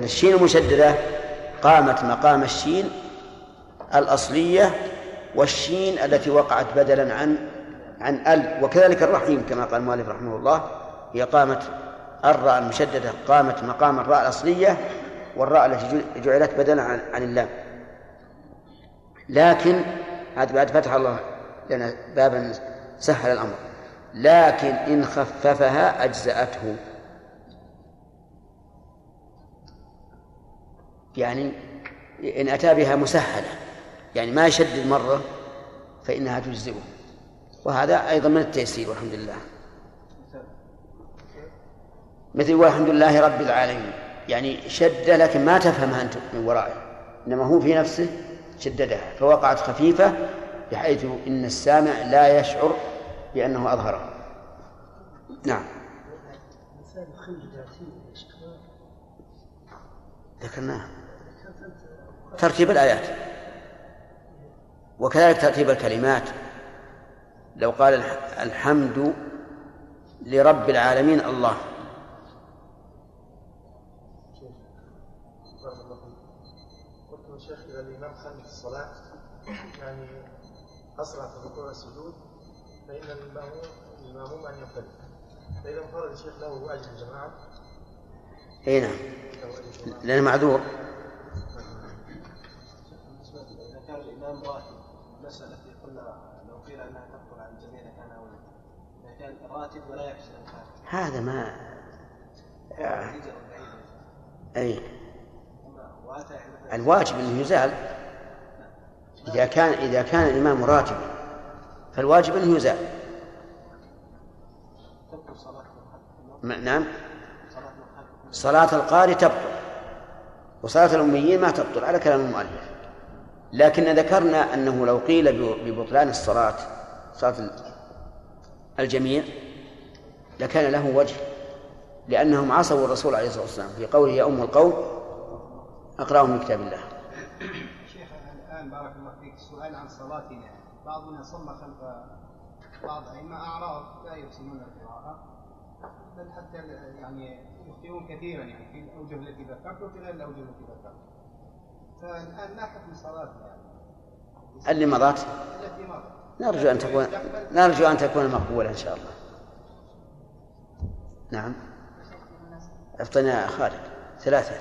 فالشين المشددة قامت مقام الشين الأصلية والشين التي وقعت بدلا عن عن ال. وكذلك الرحيم كما قال المؤلف رحمه الله هي قامت الراء المشددة قامت مقام الراء الأصلية والراء التي جعلت بدلا عن, عن اللام. لكن هذا بعد فتح الله لنا بابا سهل الأمر. لكن إن خففها أجزأته. يعني إن أتى بها مسهلة يعني ما يشدد مرة فإنها تجزئه. وهذا أيضا من التيسير والحمد لله. مثل والحمد لله رب العالمين. يعني شد لكن ما تفهمها أنت من ورائه إنما هو في نفسه شددها فوقعت خفيفة بحيث إن السامع لا يشعر بأنه أظهرها نعم. ذكرناه. ترتيب الآيات. وكذلك ترتيب الكلمات. لو قال الحمد لرب العالمين الله. قلت شيخ اذا الامام خلف الصلاه يعني أسرع في الركوع والسجود فإن المأموم المأموم أن ينفرد فإذا انفرد الشيخ له أجر الجماعه اي نعم. لأنه معذور. كان الإمام راتب المساله التي قلنا لو قيل أنها تبطل عن الجميع لكان اولى اذا كان راتب ولا يحسن هذا ما أي. الواجب انه يزال إذا كان إذا كان الإمام راتبا فالواجب انه يزال. نعم. صلاة القارئ تبطل. وصلاة الأميين ما تبطل. على كلام المؤلف. لكن ذكرنا أنه لو قيل ببطلان الصلاة صلاة الجميع لكان له وجه لأنهم عصوا الرسول عليه الصلاة والسلام في قوله يا أم القوم أقرأهم من كتاب الله. شيخ الآن بارك الله فيك سؤال عن صلاتنا. بعضنا صلى خلف بعض أئمة أعراض لا يحسنون القراءة بل حتى يعني يخطئون كثيرا يعني في الأوجه التي ذكرت وفي غير الأوجه التي ذكرت. فالآن ما حكم صلاتنا يعني اللي مضت؟ التي مضت. نرجو أن تكون نرجو أن تكون مقبولة إن شاء الله. نعم. أفطنا خالد. ثلاثة.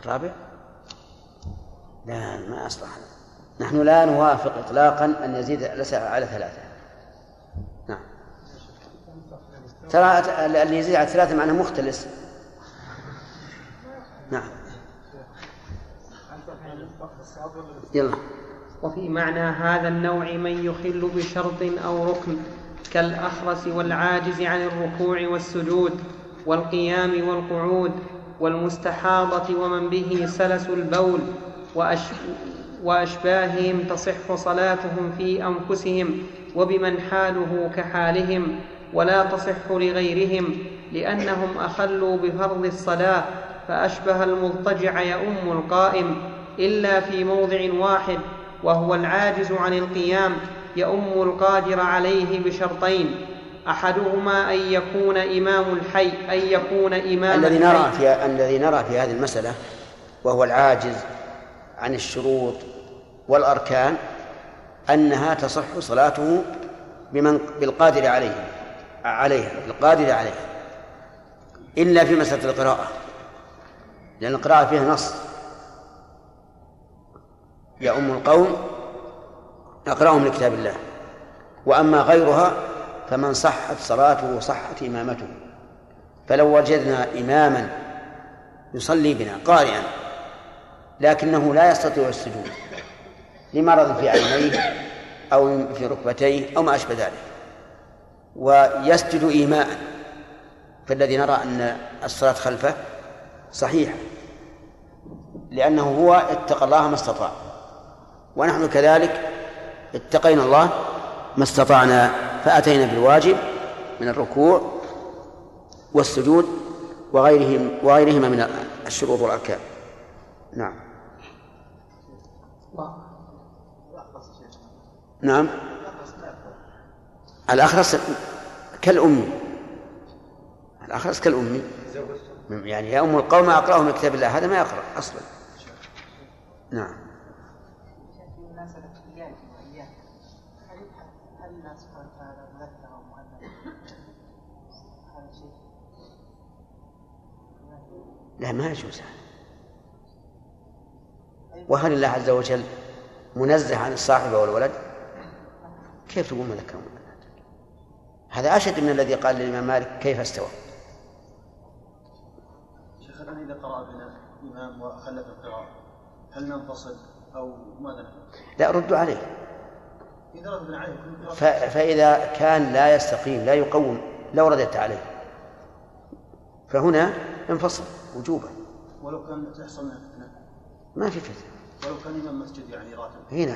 الرابع. لا ما أصلح. نحن لا نوافق إطلاقا أن يزيد على ثلاثة. نعم. ترى اللي يزيد على ثلاثة معناه مختلس. نعم. يلا. وفي معنى هذا النوع من يخل بشرط أو ركن كالأخرس والعاجز عن الركوع والسجود والقيام والقعود والمستحاضة ومن به سلس البول وأش وأشباههم تصح صلاتهم في أنفسهم وبمن حاله كحالهم ولا تصح لغيرهم لأنهم أخلوا بفرض الصلاة فأشبه المضطجع يؤم القائم إلا في موضع واحد وهو العاجز عن القيام يؤم القادر عليه بشرطين أحدهما أن يكون إمام الحي أن يكون إمام الذي نرى في الذي نرى في هذه المسألة وهو العاجز عن الشروط والأركان أنها تصح صلاته بمن بالقادر عليه عليها بالقادر عليها. إلا في مسألة القراءة. لأن القراءة فيها نص. يؤم القوم أقرأهم لكتاب الله. وأما غيرها فمن صحت صلاته صحت إمامته. فلو وجدنا إماما يصلي بنا قارئا لكنه لا يستطيع السجود لمرض في عينيه أو في ركبتيه أو ما أشبه ذلك. ويسجد إيماء. فالذي نرى أن الصلاة خلفه صحيحة. لأنه هو اتقى الله ما استطاع. ونحن كذلك اتقينا الله ما استطعنا فأتينا بالواجب من الركوع والسجود وغيرهم وغيرهما من الشروط والأركان. نعم. نعم. الأخرس كالأمي. الأخرس كالأمي. يعني يؤم القوم أقرأهم من كتاب الله هذا ما يقرأ أصلا. نعم. لا ما يجوز. وهل الله عز وجل منزه عن الصاحبة والولد؟ كيف تقول مذكر هذا أشد من الذي قال للإمام مالك كيف استوى؟ شيخ الآن إذا قرأ بنا إمام وخلف القراءة. هل ننفصل أو ماذا؟ لا ردوا عليه. إذا ردنا عليه ف- فإذا كان لا يستقيم لا يقوم لو رددت عليه. فهنا انفصل وجوبا ولو كان تحصل منها فتنة ما في فتنة. ولو كان إمام مسجد يعني راتب. هنا.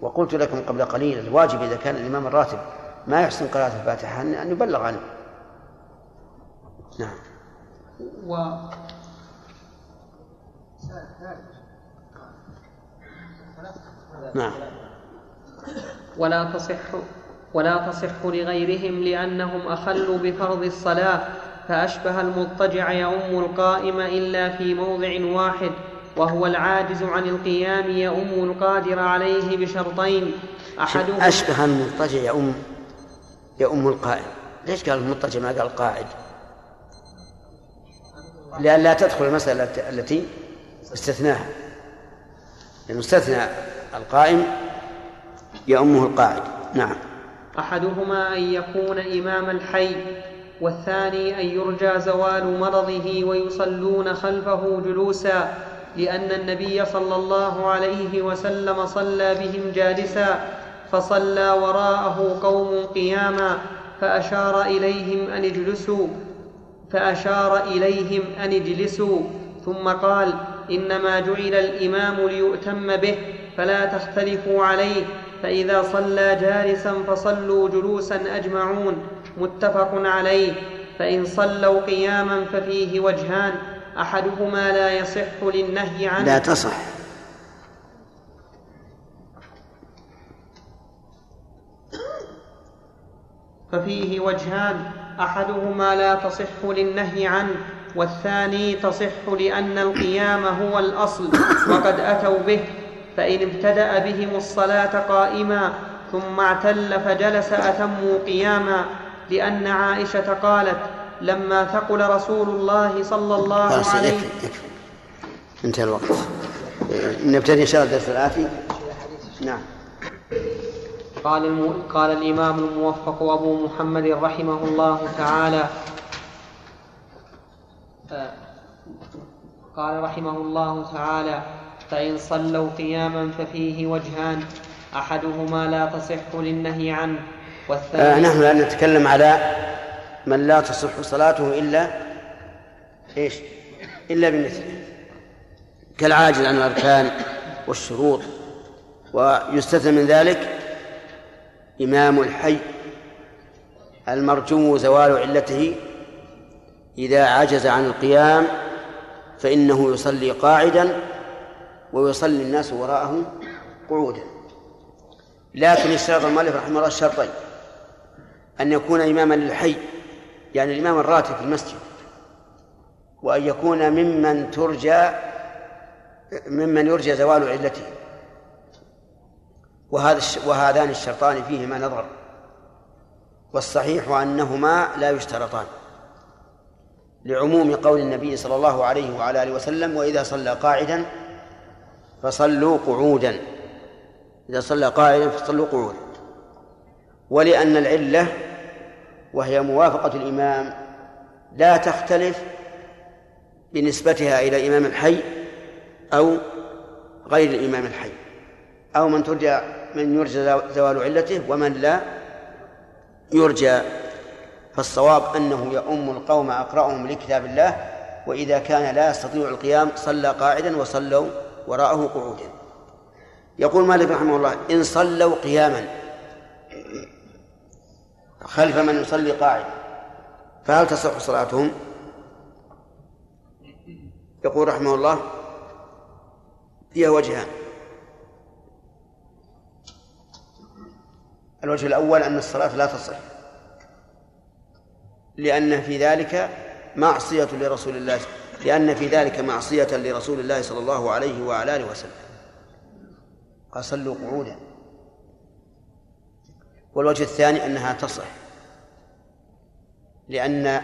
وقلت لكم قبل قليل الواجب إذا كان الإمام الراتب ما يحسن قراءة الفاتحة أن يبلغ عنه. نعم. و نعم. ولا تصح ولا تصح لغيرهم لأنهم أخلوا بفرض الصلاة فأشبه المضطجع يؤم القائم إلا في موضع واحد وهو العاجز عن القيام يؤم القادر عليه بشرطين. أحدهما أشبه المضطجع يؤم يؤم القائم. ليش قال المضطجع ما قال قاعد؟ لأن لا تدخل المسألة التي استثناها. لأنه استثنى القائم يؤمه القاعد. نعم. أحدهما أن يكون إمام الحي والثاني أن يرجى زوال مرضه ويصلون خلفه جلوسا لأن النبي صلى الله عليه وسلم صلى بهم جالسا فصلى وراءه قوم قياما فأشار إليهم أن اجلسوا فأشار إليهم أن اجلسوا ثم قال إنما جعل الإمام ليؤتم به فلا تختلفوا عليه فإذا صلى جالسا فصلوا جلوسا أجمعون متفق عليه فإن صلوا قياما ففيه وجهان أحدهما لا يصح للنهي عنه. لا تصح. ففيه وجهان أحدهما لا تصح للنهي عنه. والثاني تصح لأن القيام هو الأصل وقد أتوا به فإن ابتدأ بهم الصلاة قائما ثم اعتل فجلس أتموا قياما لأن عائشة قالت لما ثقل رسول الله صلى الله عليه يكفي يكفي. انتهى الوقت. نبتدي إن شاء الله الدرس الاتي نعم. قال, الم... قال الإمام الموفق أبو محمد رحمه الله تعالى قال رحمه الله تعالى فإن صلوا قياما ففيه وجهان أحدهما لا تصح للنهي عنه آه والثاني نحن الآن نتكلم على من لا تصح صلاته إلا إيش؟ إلا بمثله كالعاجز عن الأركان والشروط ويستثنى من ذلك إمام الحي المرجو زوال علته إذا عجز عن القيام فإنه يصلي قاعدا ويصلي الناس وراءه قعودا. لكن اشترط المؤلف رحمه الله الشرطين أن يكون إماما للحي يعني الإمام الراتب في المسجد. وأن يكون ممن ترجى ممن يرجى زوال علته. وهذا. وهذان الشرطان فيهما نظر. والصحيح أنهما لا يشترطان. لعموم قول النبي صلى الله عليه وعلى آله وسلم وإذا صلى قاعدا فصلوا قعودا. إذا صلى قاعدا فصلوا قعودا. ولأن العلة وهي موافقة الإمام لا تختلف بنسبتها إلى إمام الحي أو غير الإمام الحي. أو من ترجى من يرجى زوال علته ومن لا يرجى فالصواب أنه يؤم القوم أقرأهم لكتاب الله وإذا كان لا يستطيع القيام صلى قاعدا وصلوا وراءه قعودا. يقول مالك رحمه الله إن صلوا قياما خلف من يصلي قاعدا فهل تصح صلاتهم؟ يقول رحمه الله فيها وجهان. الوجه الأول أن الصلاة لا تصح. لأن في ذلك معصية لرسول الله لأن في ذلك معصية لرسول الله صلى الله عليه وعلى آله وسلم. قال صلوا قعودا. والوجه الثاني أنها تصح لأن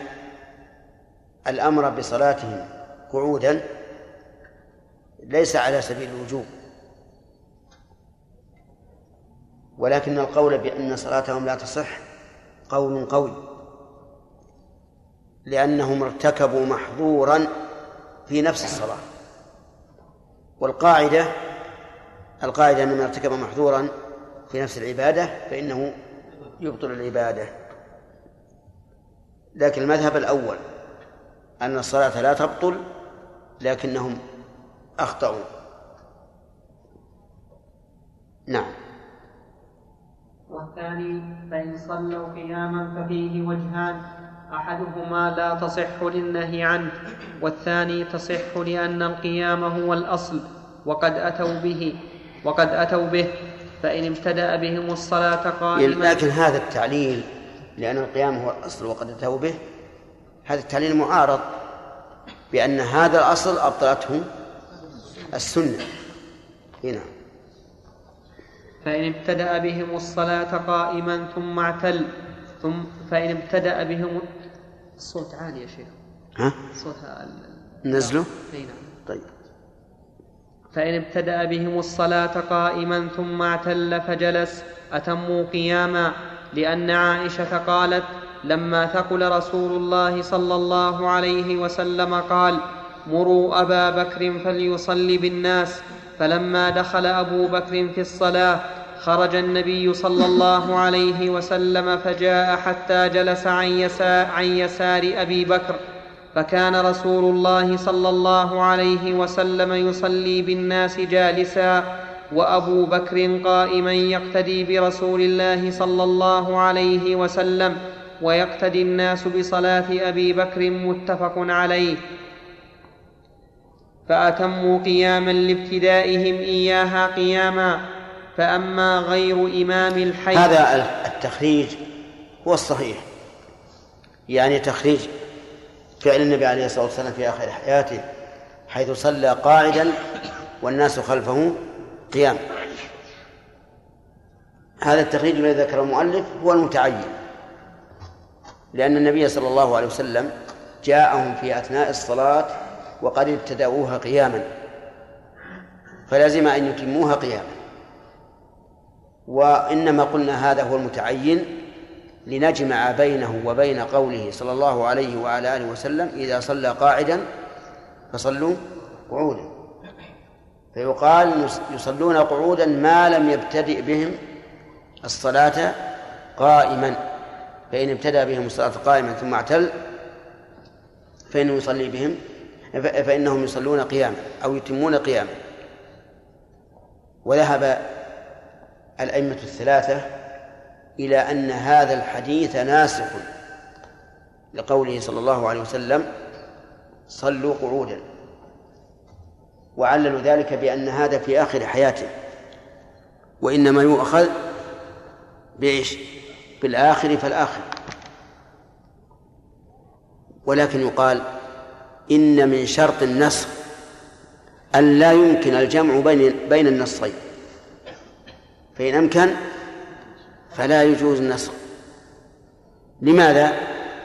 الأمر بصلاتهم قعودا ليس على سبيل الوجوب. ولكن القول بأن صلاتهم لا تصح قول قوي. لأنهم ارتكبوا محظورا في نفس الصلاة. والقاعدة القاعدة أن من ارتكب محظورا في نفس العبادة فإنه يبطل العبادة. لكن المذهب الأول أن الصلاة لا تبطل لكنهم أخطأوا. نعم. والثاني فإن صلوا قياما ففيه وجهان. أحدهما لا تصح للنهي عنه والثاني تصح لأن القيام هو الأصل وقد أتوا به وقد أتوا به فإن ابتدأ بهم الصلاة قائما. لكن هذا التعليل لأن القيام هو الأصل وقد أتوا به هذا التعليل معارض بأن هذا الأصل أبطلته السنة. هنا فإن ابتدأ بهم الصلاة قائما ثم اعتل ثم فإن ابتدأ بهم الصوت عالي يا شيخ ها؟ صوت نزله؟ إي نعم طيب فإن ابتدأ بهم الصلاة قائما ثم اعتل فجلس أتموا قياما لأن عائشة قالت لما ثقل رسول الله صلى الله عليه وسلم قال مروا أبا بكر فليصلي بالناس فلما دخل أبو بكر في الصلاة خرج النبي صلى الله عليه وسلم فجاء حتى جلس عن يسار, عن يسار أبي بكر فكان رسول الله صلى الله عليه وسلم يصلي بالناس جالسا وأبو بكر قائما يقتدي برسول الله صلى الله عليه وسلم ويقتدي الناس بصلاة أبي بكر متفق عليه. فأتموا قياما لابتدائهم إياها قياما. فأما غير إمام الحي هذا التخريج هو الصحيح. يعني تخريج فعل النبي عليه الصلاة والسلام في آخر حياته حيث صلى قاعدا والناس خلفه قيام. هذا التخريج الذي ذكره المؤلف هو المتعين. لأن النبي صلى الله عليه وسلم جاءهم في أثناء الصلاة وقد ابتدأوها قياما فلزم أن يتموها قياما. وإنما قلنا هذا هو المتعين لنجمع بينه وبين قوله صلى الله عليه وعلى آله وسلم إذا صلى قاعدا فصلوا قعودا. فيقال يصلون قعودا ما لم يبتدئ بهم الصلاة قائما. فإن ابتدأ بهم الصلاة قائما ثم اعتل فإنه يصلي بهم فإنهم يصلون قياما أو يتمون قياما. وذهب الأئمة الثلاثة إلى أن هذا الحديث ناسخ لقوله صلى الله عليه وسلم صلوا قعودا وعللوا ذلك بأن هذا في آخر حياته وإنما يؤخذ بإيش؟ بالآخر فالآخر ولكن يقال إن من شرط النسخ أن لا يمكن الجمع بين بين النصين فإن أمكن فلا يجوز النسخ. لماذا؟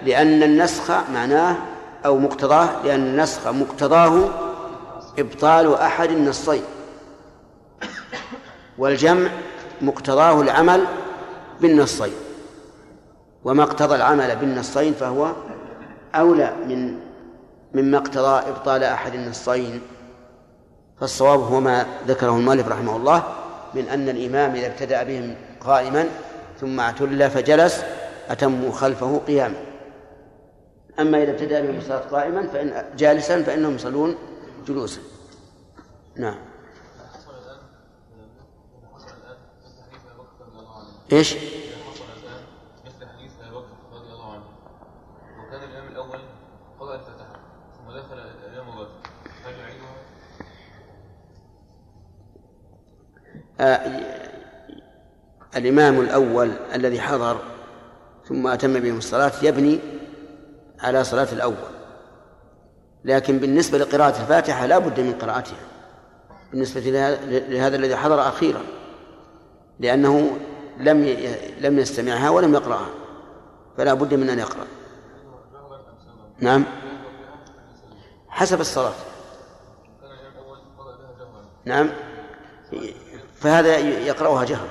لأن النسخ معناه أو مقتضاه لأن النسخ مقتضاه إبطال أحد النصين. والجمع مقتضاه العمل بالنصين. وما اقتضى العمل بالنصين فهو أولى من مما اقتضى إبطال أحد النصين. فالصواب هو ما ذكره المؤلف رحمه الله. من أن الإمام إذا ابتدأ بهم قائما ثم اعتل فجلس أتموا خلفه قياما. أما إذا ابتدأ بهم الصلاة قائما فإن جالسا فإنهم يصلون جلوسا. نعم. إيش؟ مثل حديث ابي بكر رضي الله عنه وكان الامام الأول قرأ الفاتحه ثم دخل الامام ابو بكر هل يعيدها؟ آه الإمام الأول الذي حضر ثم أتم بهم الصلاة يبني على صلاة الأول. لكن بالنسبة لقراءة الفاتحة لا بد من قراءتها. بالنسبة لهذا- الذي حضر أخيرا. لأنه لم لم يستمعها ولم يقرأها. فلا بد من أن يقرأ. نعم. حسب الصلاة. نعم. فهذا يقرأها جهرا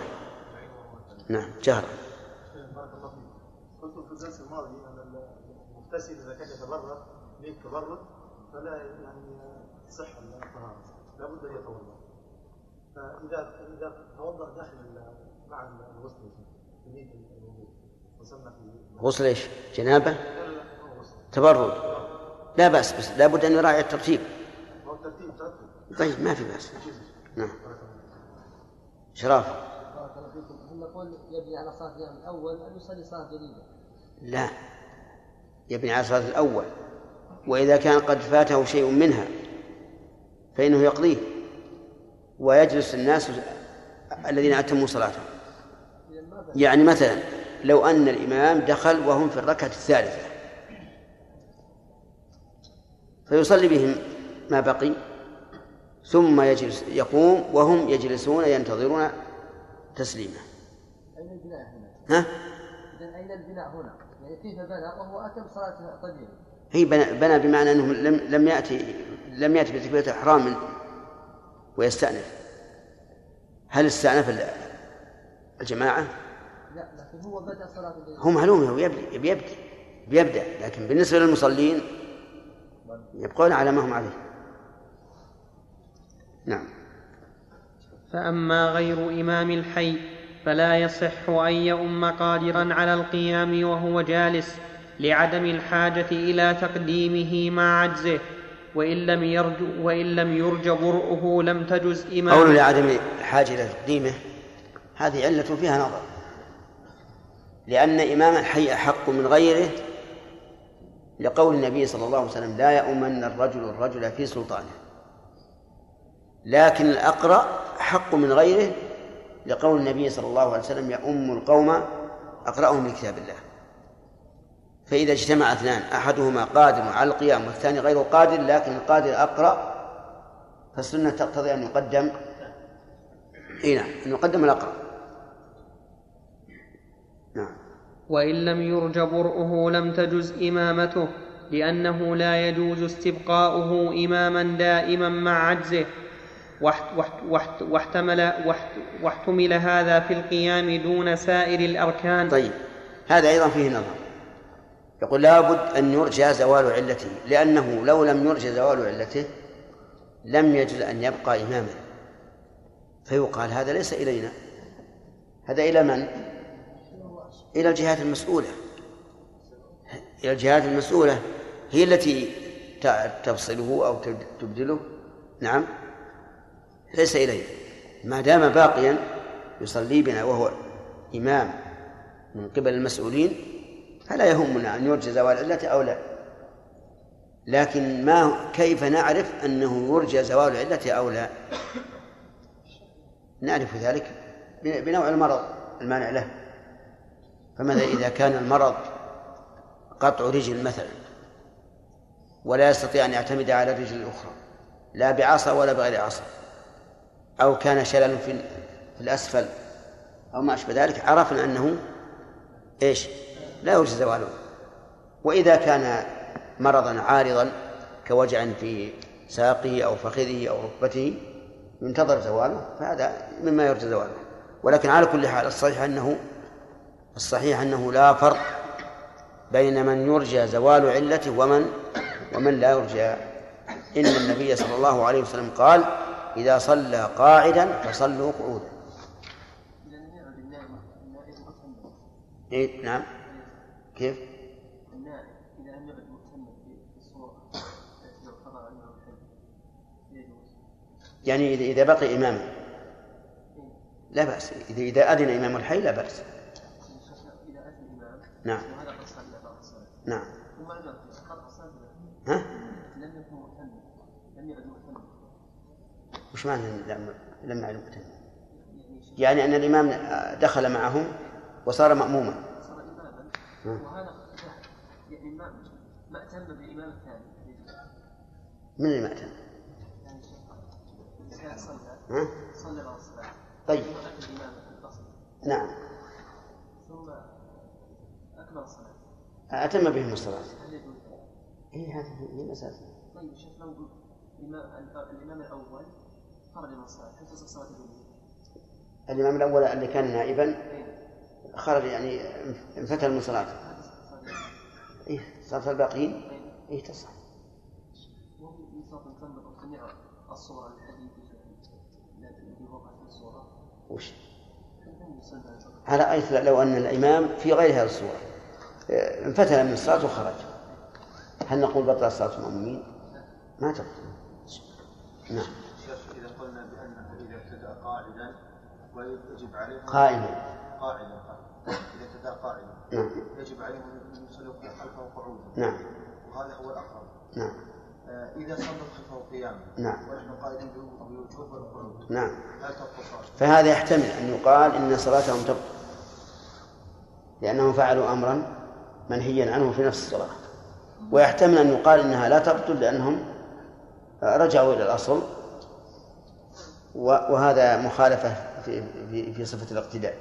نعم جهرا بارك الله فيك قلت في الدرس الماضي أن المغتسل إذا كان يتبرد ليه تبرد فلا يعني الطهارة. لابد أن يتوضأ. فاذا إذا توضأ داخل مع الغسل الوضوء. غسل إيش؟ غسل. تبرد. لا بأس بس لا بد أن يراعي الترتيب. الترتيب طيب ما في بأس. نعم. شراف بارك الله فيكم. هل نقول يبني على صلاة اليوم الأول أم يصلي صلاة جديدة؟ لا. يبني على صلاة الأول. وإذا كان قد فاته شيء منها فإنه يقضيه. ويجلس الناس الذين أتموا صلاتهم؟ يعني مثلا لو أن الإمام دخل وهم في الركعة الثالثة فيصلي بهم ما بقي. ثم يجلس يقوم وهم يجلسون ينتظرون تسليمه أين البناء هنا؟ ها أين البناء هنا؟ يعني كيف بنى وهو أتم صلاته طبيعي؟ هي بنى, بنى بمعنى أنه لم لم ياتي لم يأتي بتكبيرة الإحرام ويستأنف هل استأنف ال- الجماعة؟ لا لكن هو بدا صلاة الليل هم هلوم هو يبدأ بيبدأ بيبدأ لكن بالنسبة للمصلين يبقون على ما هم عليه نعم. فأما غير إمام الحي فلا يصح أن يؤم قادرا على القيام وهو جالس لعدم الحاجة إلى تقديمه مع عجزه وإن لم يرج وإن لم يرج برؤه لم تجز إمامه. لعدم الحاجة إلى تقديمه هذه علة فيها نظر. لأن إمام الحي أحق من غيره لقول النبي صلى الله عليه وسلم لا يؤمن الرجل الرجل في سلطانه. لكن الأقرأ أحق من غيره لقول النبي صلى الله عليه وسلم يؤم القوم أقرأهم لكتاب الله. فإذا اجتمع اثنان أحدهما قادر على القيام والثاني غير قادر لكن القادر أقرأ فالسنة تقتضي أن يقدم. اي نعم أن يقدم الأقرأ. نعم. وإن لم يرج برؤه لم تجز إمامته لأنه لا يجوز استبقاؤه إماما دائما مع عجزه. واحتمل واحت واحتمل هذا في القيام دون سائر الأركان. طيب هذا أيضا فيه نظر. يقول لابد أن يرجى زوال علته لأنه لو لم يرجى زوال علته لم يجوز أن يبقى إماما. فيقال هذا ليس إلينا. هذا إلى من؟ إلى الجهات المسؤولة. إلى الجهات المسؤولة هي التي تفصله أو تب- تبدله. نعم. ليس إلينا ما دام باقيا يصلي بنا وهو إمام من قبل المسؤولين فلا يهمنا أن يرجى زوال علته أو لا. لكن ما كيف نعرف أنه يرجى زوال علته أو لا؟ نعرف ذلك بنوع المرض المانع له. فماذا إذا كان المرض قطع رجل مثلا ولا يستطيع أن يعتمد على الرجل الأخرى؟ لا بعصا ولا بغير عصا. أو كان شلل في الأسفل أو ما أشبه ذلك عرفنا أنه إيش؟ لا يوجد زواله. وإذا كان مرضا عارضا كوجع في ساقه أو فخذه أو ركبته ينتظر زواله فهذا مما يرجى زواله. ولكن على كل حال الصحيح أنه الصحيح أنه لا فرق بين من يرجى زوال علته ومن ومن لا يرجى. إن النبي صلى الله عليه وسلم قال إذا صلى قاعدا فصلوا قعودا. إيه نعم. كيف؟ يعني إذا إذا بقي إماما لا بأس. إذا إذا أذن إمام الحي لا بأس. نعم. نعم. صلى. ها؟ لم يكن مؤتمن لم يعد مؤتمن وش معنى لم لم مؤتمن؟ يعني أن الإمام دخل معهم وصار مأموما صار اماما نعم. وهذا يعني ما ما اتم بالامام الثاني من اللي ما أتم صلى؟ صلى بعد الصلاة طيب نعم ثم أكمل الصلاة أتم بهم الصلاة إيه هذه هي مسألة طيب شيخ لو الإمام الأول خرج من الصلاة هل تصح صلاة الجمهور؟ الإمام الأول اللي كان نائبا خرج يعني انفتل من صلاته تصح؟ إيه صلاة الباقيين إيه. تصح. الصورة الحديث الذي وقع في الصورة. وش؟ على الصلاة؟ على أي لو أن الإمام في غير هذه الصورة. آه، انفتل من الصلاة وخرج. هل نقول بطل صلاة المأمومين؟ ما تبطل نعم شيخ إذا قلنا بأنه إذا ابتدأ قاعدا ويجب عليه قائما قاعدا إذا ابتدأ قاعدا نعم. يجب عليه أن يصلي خلفه قعودا نعم. وهذا هو الأقرب. نعم. آه، إذا صلى خلفه قياما. نعم. ونحن قائدين بالوجوب والقعود نعم. هل تبقى؟ فهذا يحتمل أن يقال إن صلاتهم تبطل لأنهم فعلوا أمرا منهيا عنه في نفس الصلاة. ويحتمل أن يقال إنها لا تبطل لأنهم رجعوا إلى الأصل. وهذا مخالفة في, في, في صفة الاقتداء.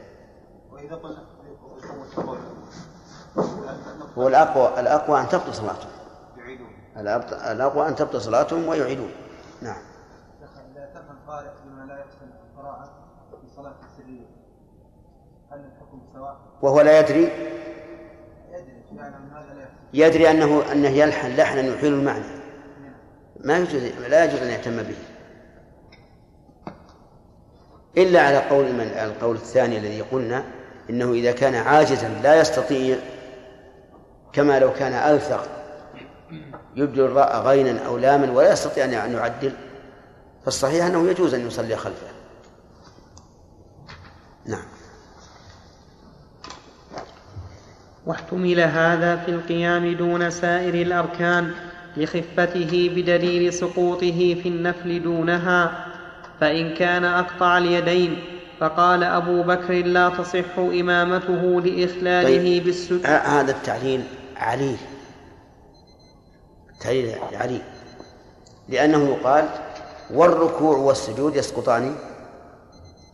وإذا قلنا هو الأقوى الأقوى أن تبطل صلاتهم. الأقوى أن تبطل صلاتهم ويعيدون. نعم. شيخ إذا تم القارئ بما لا يحسن القراءة في صلاة السرية هل الحكم سواء؟ وهو لا يدري؟ يدري يعلم هذا لا يحسن؟ يدري أنه أنه يلحن لحنا يحيل المعنى. ما يجوز لا يجوز أن يهتم به. إلا على قول من؟ القول الثاني الذي قلنا إنه إذا كان عاجزا لا يستطيع كما لو كان ألثق يبدل الراء غينا أو لاما ولا يستطيع أن يعدل فالصحيح أنه يجوز أن يصلي خلفه. نعم. واحتمل هذا في القيام دون سائر الأركان لخفته بدليل سقوطه في النفل دونها. فإن كان أقطع اليدين فقال أبو بكر لا تصح إمامته لإخلاله طيب. بالسجود هذا التعليل عليل التعليل عليل لأنه يقال والركوع والسجود يسقطان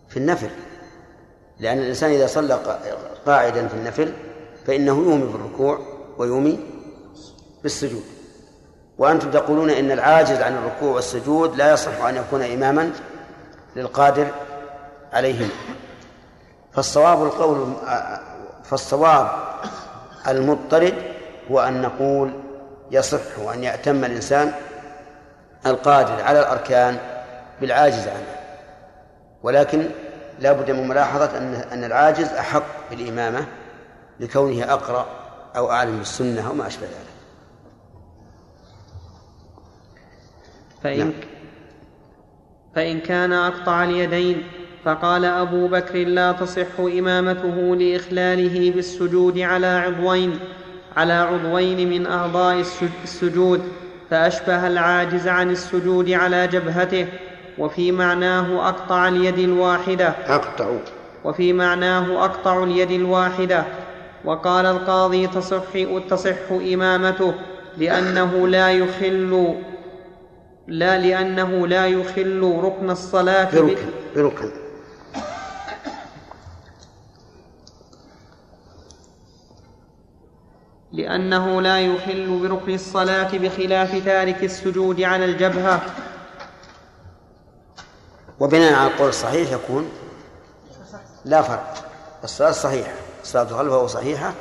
في النفل. لأن الإنسان إذا صلى قا- قاعدا في النفل فإنه يومي بالركوع ويومي بالسجود. وأنتم تقولون إن العاجز عن الركوع والسجود لا يصح أن يكون إماما للقادر عليهما فالصواب القول فالصواب المضطرد هو أن نقول يصح أن يأتم الإنسان القادر على الأركان بالعاجز عنه. ولكن لا بد من ملاحظة أن أن العاجز أحق بالإمامة لكونه أقرأ أو أعلم بالسنة أو ما أشبه ذلك. فإن, نعم. فإن كان أقطع اليدين فقال أبو بكر لا تصح إمامته لإخلاله بالسجود على عضوين على عضوين من أعضاء السج- السجود فأشبه العاجز عن السجود على جبهته وفي معناه أقطع اليد الواحدة. أقطع. وفي معناه أقطع اليد الواحدة. وقال القاضي تصح تصح إمامته لأنه لا يخل لا لأنه لا يخل ركن الصلاة بركن بركن. لأنه لا يخل بركن الصلاة بخلاف تارك السجود على الجبهة. وبناء على القول الصحيح يكون لا فرق. الصلاة صحيحة الصلاة خلفه صحيحة.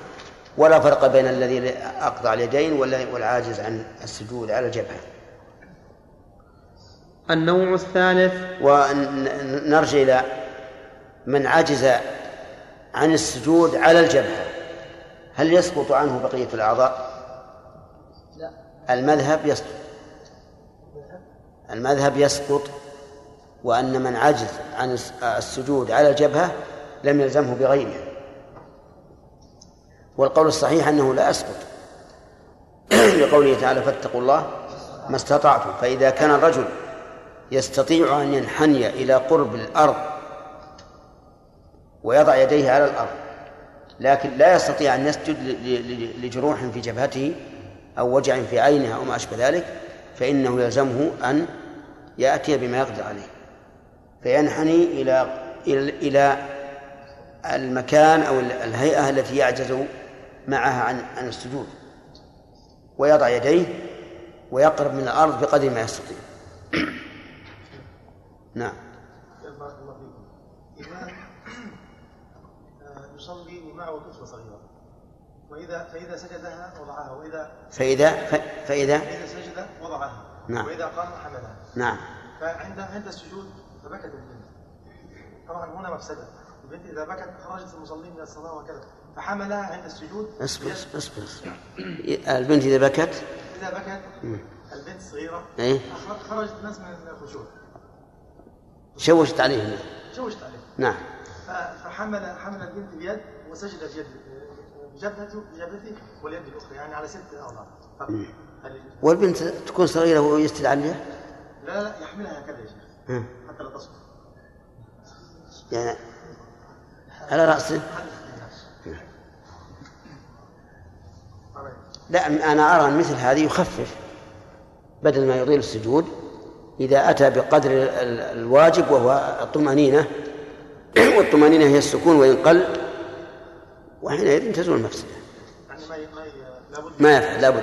ولا فرق بين الذي أقطع اليدين والعاجز عن السجود على الجبهة. النوع الثالث. ونرجع إلى من عجز عن السجود على الجبهة. هل يسقط عنه بقية الأعضاء؟ لا. المذهب يسقط. المذهب يسقط وأن من عجز عن الس- السجود على الجبهة لم يلزمه بغيره. والقول الصحيح أنه لا يسقط. لقوله تعالى فاتقوا الله ما استطعتم. فإذا كان الرجل يستطيع أن ينحني إلى قرب الأرض ويضع يديه على الأرض لكن لا يستطيع أن يسجد لجروح في جبهته أو وجع في عينه أو ما أشبه ذلك فإنه يلزمه أن يأتي بما يقدر عليه فينحني إلى إلى المكان أو الهيئة التي يعجز معها عن عن السجود ويضع يديه ويقرب من الأرض بقدر ما يستطيع. نعم. بارك الله فيكم. إمام آه، يصلي ومعه طفل صغيرة. وإذا فإذا سجدها وضعها. وإذا فإذا فإذا فإذا سجد وضعها. نعم. وإذا قام حملها. نعم. فعند عند السجود فبكت البنت. طبعا هنا مفسدة. البنت إذا بكت خرجت المصلين من الصلاة وكذا. فحملها عند السجود. اصبر اصبر اصبر. البنت إذا بكت؟ إذا بكت. البنت صغيرة. إيه. خرجت الناس من الخشوع. شوشت عليه. شوشت عليه. نعم. فحمل حمل البنت بيد وسجد بيد بجبهته بجبهته واليد الأخرى يعني على ست اعضاء والبنت تكون صغيرة وهو عليها؟ لا لا يحملها هكذا يا شيخ. حتى لا تصبح يعني على رأسه؟ لا أنا أرى أن مثل هذه يخفف بدل ما يطيل السجود. إذا أتى بقدر ال- ال- الواجب وهو الطمأنينة والطمأنينة هي السكون وإن قل وحينئذ تزول المفسدة. ما يفعل لابد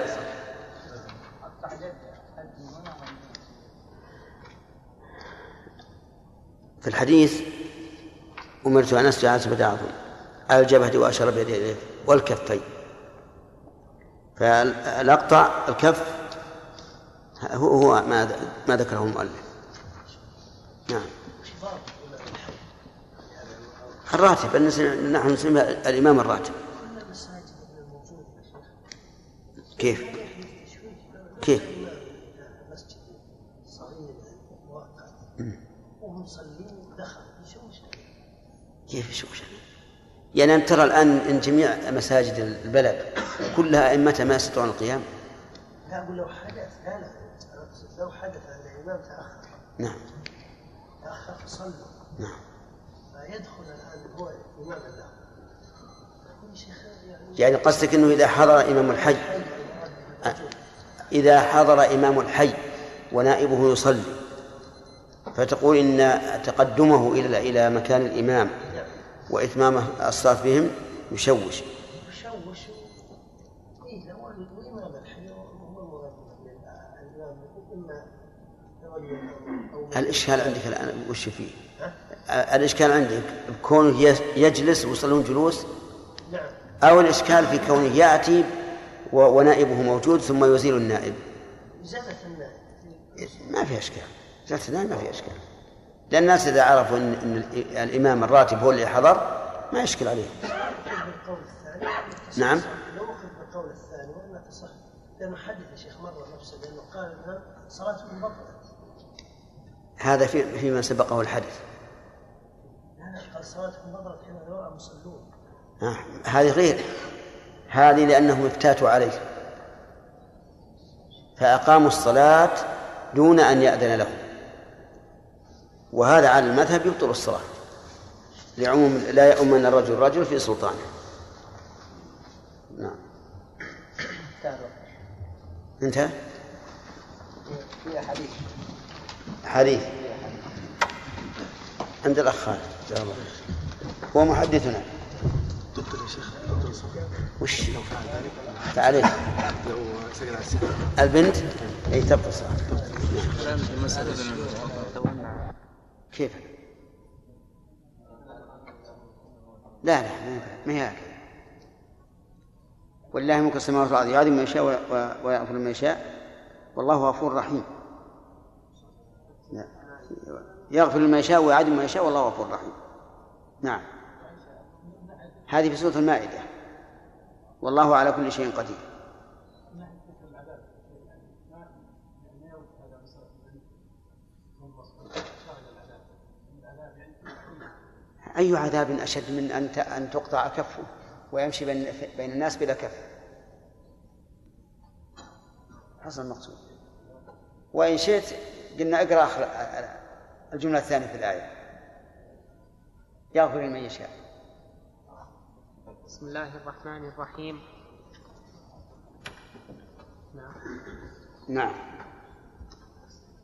في الحديث أمرت أن أسجد على سبعة أعظم على الجبهة وأشار بيديه والكفين. فالأقطع الكف هو هو ما ما ذكره المؤلف. نعم. الراتب نحن نسميه الإمام الراتب. كيف؟ كيف؟ يشوش كيف يشوف يعني أن ترى الآن إن جميع مساجد البلد كلها أئمتها ما يستطيعون القيام؟ لا أقول لو حدث لو حدث أن الإمام تأخر. نعم. تأخر فصلوا. نعم. فيدخل الآن هو إمام له يعني يعني قصدك أنه إذا حضر إمام الحي. إذا حضر إمام الحي ونائبه يصلي. فتقول إن تقدمه إلى إلى مكان الإمام وإتمام الصلاة بهم يشوش إيه لو وإمام الحي هو موظف الإمام إما تولي أو الإشكال عندك الآن وش فيه؟ الإشكال عندك بكونه يجلس ويصلون جلوس؟ نعم. أو الإشكال في كونه يأتي ونائبه موجود ثم يزيل النائب؟ إزالة النائب. ما في إشكال. إزالة النائب ما في إشكال. لأن الناس إذا عرفوا أن, إن ال- الإمام الراتب هو اللي حضر ما يشكل عليه. الثاني نعم. لو أخذ بالقول الثاني وإلا تصح لأنه حدث يا شيخ مرة نفسه لأنه قال صلاته بطلت هذا في فيما سبقه الحدث ها، هذه غير. هذه لأنهم افتاتوا عليه. فأقاموا الصلاة دون أن يأذن لهم وهذا على المذهب يبطل الصلاة. لعموم لا يؤمن الرجل رجل في سلطانه. نعم. انتهى في حديث حديث عند الأخ خالد. هو محدثنا. يا شيخ وش؟ لو السجن البنت؟ إي تبطل الصلاة كيف؟ لا لا ما هي هكذا ولله ملك السماوات والأرض. يعذب من يشاء ويغفر من يشاء. والله غفور رحيم. لا. يغفر لمن يشاء ويعذب من يشاء والله غفور رحيم. نعم. هذه في سورة المائدة. والله على كل شيء قدير. أي عذاب أشد من أن أن تقطع كفه ويمشي بين بين الناس بلا كف. حصل المقصود. وإن شئت قلنا اقرأ آخر الجملة الثانية في الآية. يغفر لمن يشاء. بسم الله الرحمن الرحيم. نعم. نعم.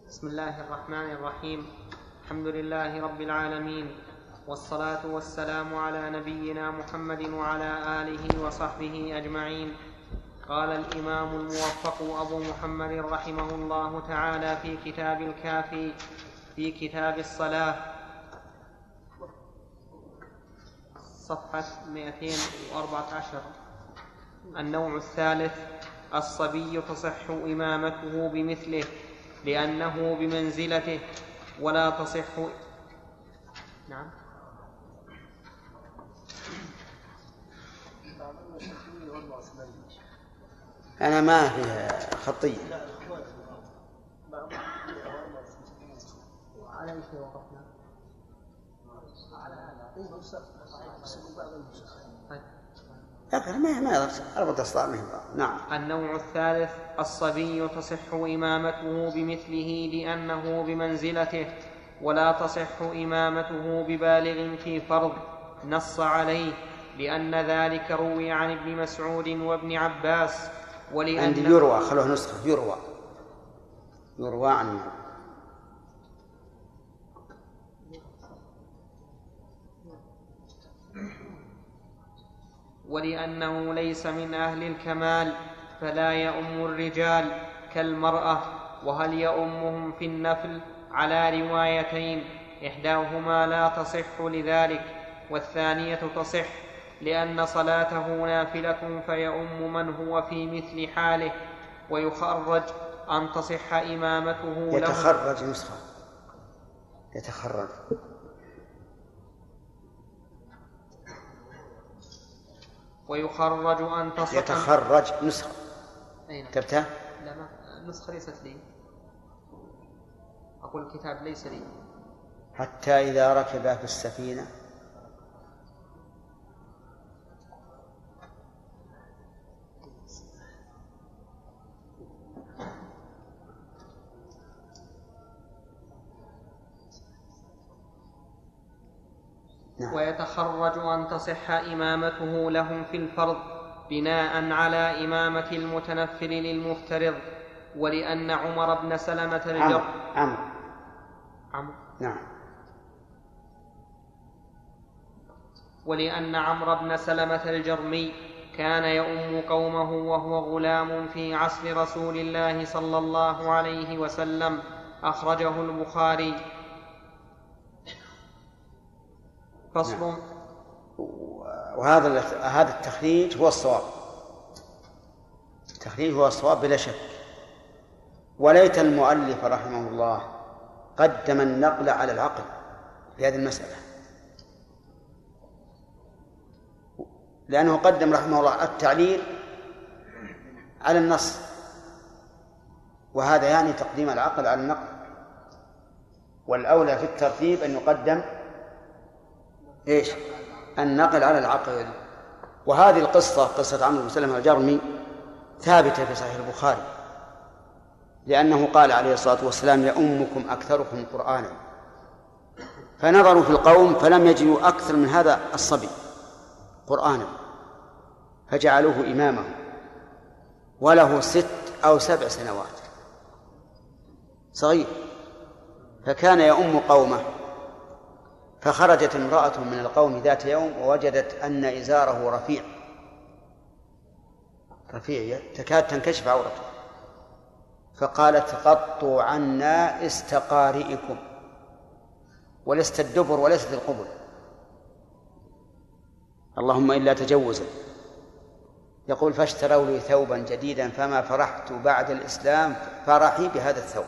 بسم الله الرحمن الرحيم. الحمد لله رب العالمين والصلاة والسلام على نبينا محمد وعلى آله وصحبه أجمعين. قال الإمام الموفق أبو محمد رحمه الله تعالى في كتاب الكافي في كتاب الصلاة صفحة 214 النوع الثالث الصبي تصح إمامته بمثله لأنه بمنزلته ولا تصح نعم. أنا ما فيها خطية. على ما ما هي نعم. النوع الثالث الصبي تصح إمامته بمثله لأنه بمنزلته ولا تصح إمامته ببالغ في فرض نص عليه لأن ذلك روي عن ابن مسعود وابن عباس ولأن عندي يروى خلوه نسخة يروى. يروى عن ولأنه ليس من أهل الكمال فلا يؤم الرجال كالمرأة وهل يؤمهم في النفل على روايتين إحداهما لا تصح لذلك والثانية تصح لأن صلاته نافلة فيؤم من هو في مثل حاله ويخرج أن تصح إمامته له. يتخرج نسخة. يتخرج. ويخرج أن تصح. يتخرج نسخة. أين؟ كتبتها؟ لا ما النسخة ليست لي. أقول الكتاب ليس لي. حتى إذا ركب في السفينة نعم. ويتخرج أن تصح إمامته لهم في الفرض بناء على إمامة المتنفل للمفترض ولأن عمر بن سلمة الجر عمرو. عمرو. نعم. ولأن عمرو بن سلمة الجرمي كان يؤم قومه وهو غلام في عصر رسول الله صلى الله عليه وسلم أخرجه البخاري. فصل. نعم. وهذا هذا التخريج هو الصواب. التخريج هو الصواب بلا شك. وليت المؤلف رحمه الله قدم النقل على العقل في هذه المسألة. لأنه قدم رحمه الله التعليل على النص. وهذا يعني تقديم العقل على النقل. والأولى في الترتيب أن يقدم إيش؟ النقل على العقل. وهذه القصة قصة عمرو بن سلمة الجرمي ثابتة في صحيح البخاري. لأنه قال عليه الصلاة والسلام يؤمكم أكثركم قرآنا. فنظروا في القوم فلم يجدوا أكثر من هذا الصبي قرآنا. فجعلوه إمامه وله ست أو سبع سنوات. صغير. فكان يؤم قومه. فخرجت امرأة من القوم ذات يوم ووجدت أن إزاره رفيع. رفيع تكاد تنكشف عورته. فقالت غطوا عنا استقارئكم. ولست الدبر وليست القبل. اللهم إلا تجوزا. يقول فاشتروا لي ثوبا جديدا فما فرحت بعد الإسلام فرحي بهذا الثوب.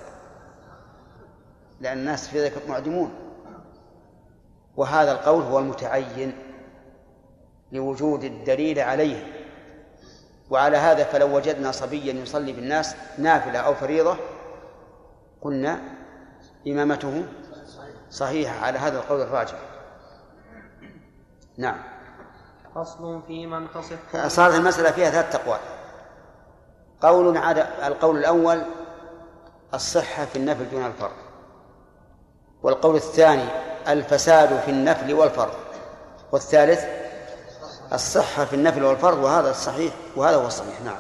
لأن الناس في ذلك معدمون وهذا القول هو المتعين لوجود الدليل عليه. وعلى هذا فلو وجدنا صبيا يصلي بالناس نافلة أو فريضة قلنا إمامته صحيحة على هذا القول الراجح. نعم. فصل في من تصح. صارت المسألة فيها ثلاث أقوال قول عاد القول الأول الصحة في النفل دون الفرض. والقول الثاني الفساد في النفل والفرض. والثالث الصحة في النفل والفرض وهذا الصحيح وهذا هو الصحيح نعم.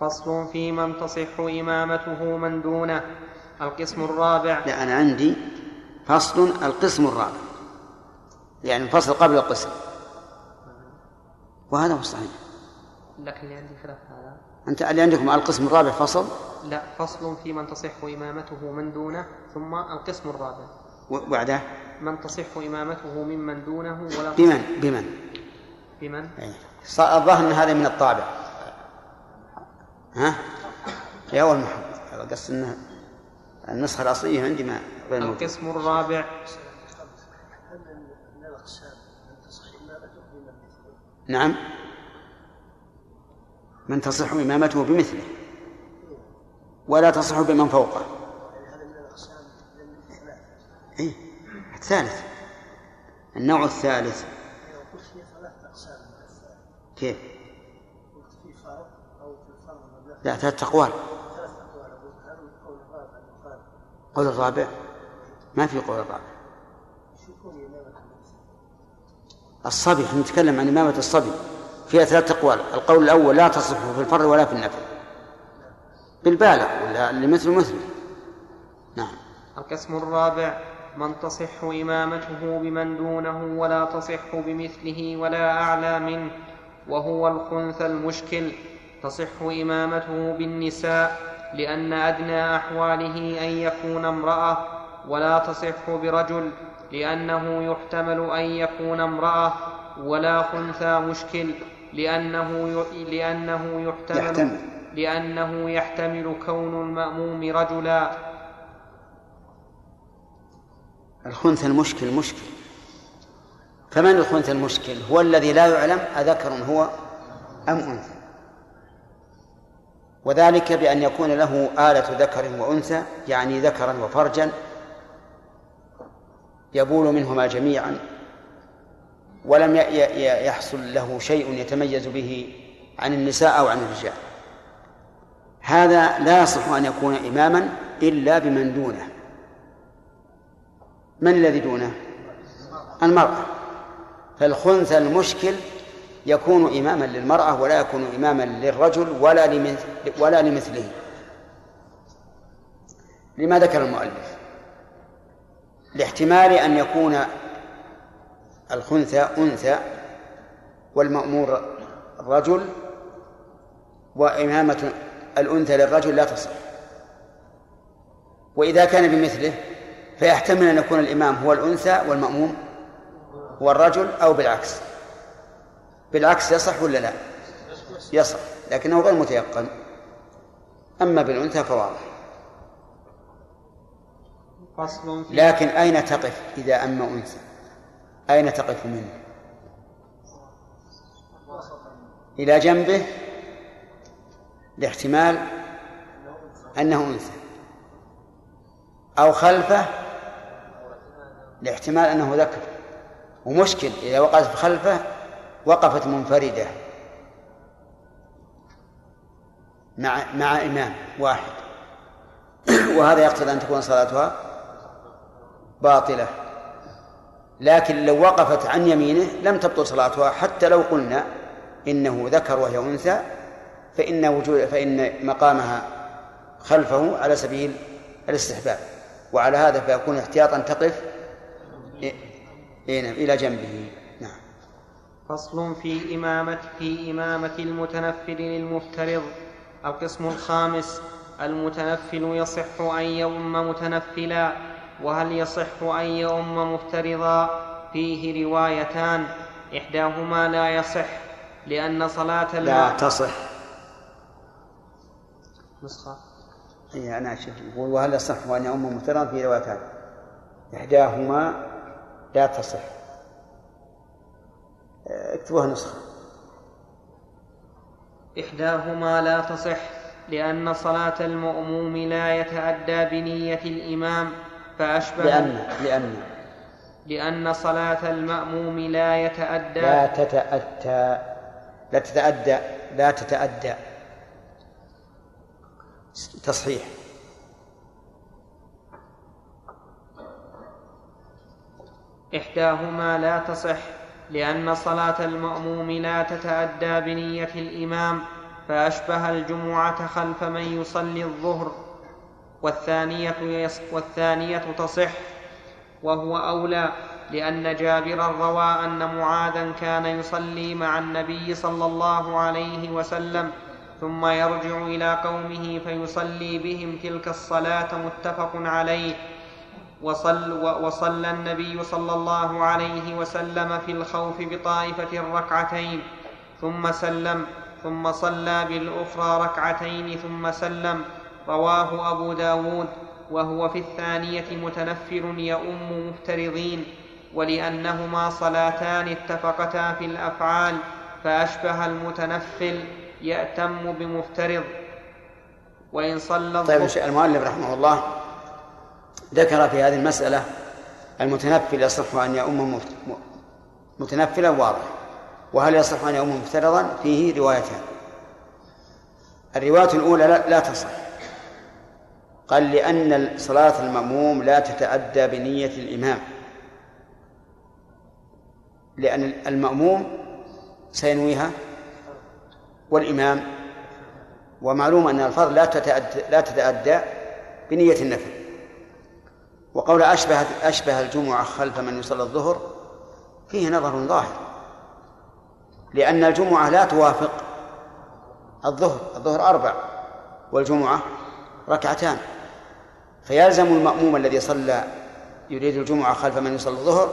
فصل في من تصح إمامته من دونه. القسم الرابع. لا أنا عندي فصل القسم الرابع. يعني الفصل قبل القسم. وهذا هو الصحيح. لكن اللي عندي خلاف هذا. أنت اللي عندكم القسم الرابع فصل؟ لا فصل في من تصح إمامته من دونه ثم القسم الرابع. وبعده؟ من تصح إمامته ممن دونه ولا تصح. بمن؟ بمن؟ بمن. ص- الظاهر أن هذا من الطابع. ها؟ في أول محمد قصد أنها النسخة الأصلية عندي ما غير القسم الرابع؟ نعم. من تصح إمامته بمثله. ولا تصح بمن فوقه يعني هذا من الاقسام من ثلاثة إيه الثالث النوع الثالث. كيف؟ الفرض لا ثلاث أقوال. قول الرابع. ما في قول الرابع؟ الصبي إحنا نتكلم عن إمامة الصبي. فيها ثلاث أقوال. القول الأول لا تصح في الفرد ولا في النفل. بالبالغ ولا مثله مثله نعم. القسم الرابع. من تصح إمامته بمن دونه ولا تصح بمثله ولا أعلى منه وهو الخنث المشكل تصح إمامته بالنساء لأن أدنى أحواله أن يكون امرأة ولا تصح برجل لأنه يحتمل أن يكون امرأة ولا خنثى مشكل لأنه. لأنه يحتمل يحتمل. لأنه يحتمل كون المأموم رجلا الخنث المشكل مشكل. فمن الخنث المشكل؟ هو الذي لا يعلم أذكر هو أم أنثى. وذلك بأن يكون له آلة ذكر وأنثى يعني ذكرا وفرجا يبول منهما جميعا ولم يحصل له شيء يتميز به عن النساء أو عن الرجال. هذا لا يصح أن يكون إماما إلا بمن دونه. من الذي دونه؟ المرأة. فالخنث المشكل يكون إماما للمرأة ولا يكون إماما للرجل ولا لمثل ولا لمثله. لما ذكر المؤلف. لاحتمال أن يكون الخنثى أنثى والمأمور رجل وإمامة الأنثى للرجل لا تصح. وإذا كان بمثله فيحتمل أن يكون الإمام هو الأنثى والمأموم هو الرجل أو بالعكس. بالعكس يصح ولا لا؟ يصح لكنه غير متيقن. أما بالأنثى فواضح. لكن أين تقف إذا أما أنثى؟ أين تقف منه؟ إلى جنبه لاحتمال أنه أنثى أو خلفه لاحتمال أنه ذكر. ومشكل إذا وقعت خلفه وقفت منفردة مع مع إمام واحد. وهذا يقتضي أن تكون صلاتها باطلة. لكن لو وقفت عن يمينه لم تبطل صلاتها. حتى لو قلنا إنه ذكر وهي أنثى فإن وجود فإن مقامها خلفه على سبيل الاستحباب. وعلى هذا فيكون احتياطا تقف نعم إلى جنبه. نعم. فصل في إمامة في إمامة المتنفل للمفترض القسم الخامس. المتنفل يصح أن يؤم متنفلا وهل يصح أن يؤم مفترضا؟ فيه روايتان. إحداهما لا يصح لأن صلاة لا تصح. نسخة. اي أنا شوف يقول وهل يصح أن يؤم مفترضا؟ في روايتان. إحداهما لا تصح. اكتبوها نسخة. إحداهما لا تصح لأن صلاة المأموم لا يتأدى بنية الإمام فأشبه لأن لأن. لأن صلاة المأموم لا يتأدى لا تتأتى لا تتأدى لا تتأدى. تصحيح. إحداهما لا تصح لأن صلاة المأموم لا تتأدى بنية الإمام فأشبه الجمعة خلف من يصلي الظهر والثانية, يص والثانية تصح وهو أولى لأن جابرا روى أن معاذا كان يصلي مع النبي صلى الله عليه وسلم ثم يرجع إلى قومه فيصلي بهم تلك الصلاة متفق عليه. وصل وصلى النبي صلى الله عليه وسلم في الخوف بطائفة ركعتين ثم سلم ثم صلى بالأخرى ركعتين ثم سلم. رواه أبو داود وهو في الثانية متنفر يؤم مفترضين ولأنهما صلاتان اتفقتا في الأفعال فأشبه المتنفل يأتم بمفترض. وإن صلى طيب المؤلف رحمه الله ذكر في هذه المسألة المتنفل يصح أن يؤم متنفلا واضح. وهل يصح أن يؤم مفترضا؟ فيه روايتان. الرواية الأولى لا, لا تصح. قال لأن صلاة المأموم لا تتأدى بنية الإمام. لأن المأموم سينويها والإمام. ومعلوم أن الفرض لا تتأدى لا تتأدى بنية النفل. وقول أشبه أشبه الجمعة خلف من يصلي الظهر فيه نظر ظاهر لأن الجمعة لا توافق الظهر الظهر أربع والجمعة ركعتان فيلزم المأموم الذي صلى يريد الجمعة خلف من يصلي الظهر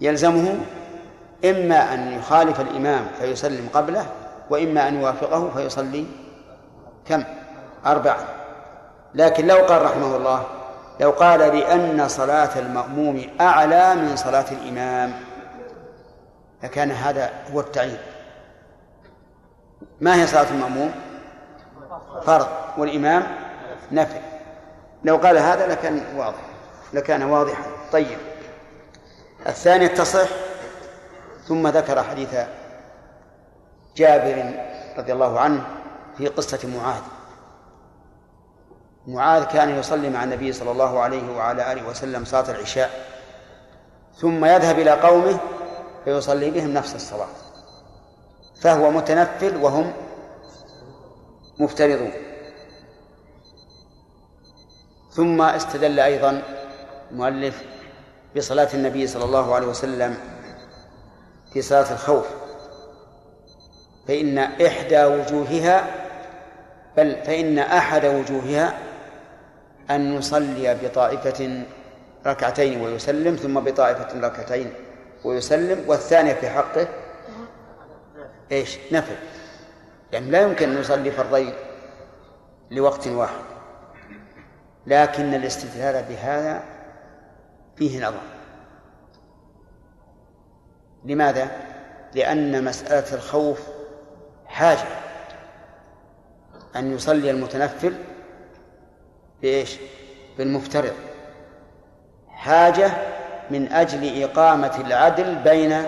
يلزمه إما أن يخالف الإمام فيسلم قبله وإما أن يوافقه فيصلي كم؟ أربعة. لكن لو قال رحمه الله لو قال لأن صلاة المأموم أعلى من صلاة الإمام لكان هذا هو التعيين. ما هي صلاة المأموم؟ فرض. والإمام نفل لو قال هذا لكان واضح. لكان واضحا. طيب. الثانية تصح. ثم ذكر حديث جابر رضي الله عنه في قصة معاذ. معاذ كان يصلي مع النبي صلى الله عليه وعلى آله وسلم صلاة العشاء ثم يذهب إلى قومه فيصلي بهم نفس الصلاة. فهو متنفل وهم مفترضون. ثم استدل أيضا المؤلف بصلاة النبي صلى الله عليه وسلم في صلاة الخوف. فإن إحدى وجوهها بل فإن أحد وجوهها أن يصلي بطائفة ركعتين ويسلم ثم بطائفة ركعتين ويسلم والثانية في حقه إيش؟ نفل يعني لا يمكن أن يصلي فرضين لوقت واحد لكن الاستدلال بهذا فيه نظر لماذا؟ لأن مسألة الخوف حاجة أن يصلي المتنفل بإيش؟ بالمفترض حاجة من أجل إقامة العدل بين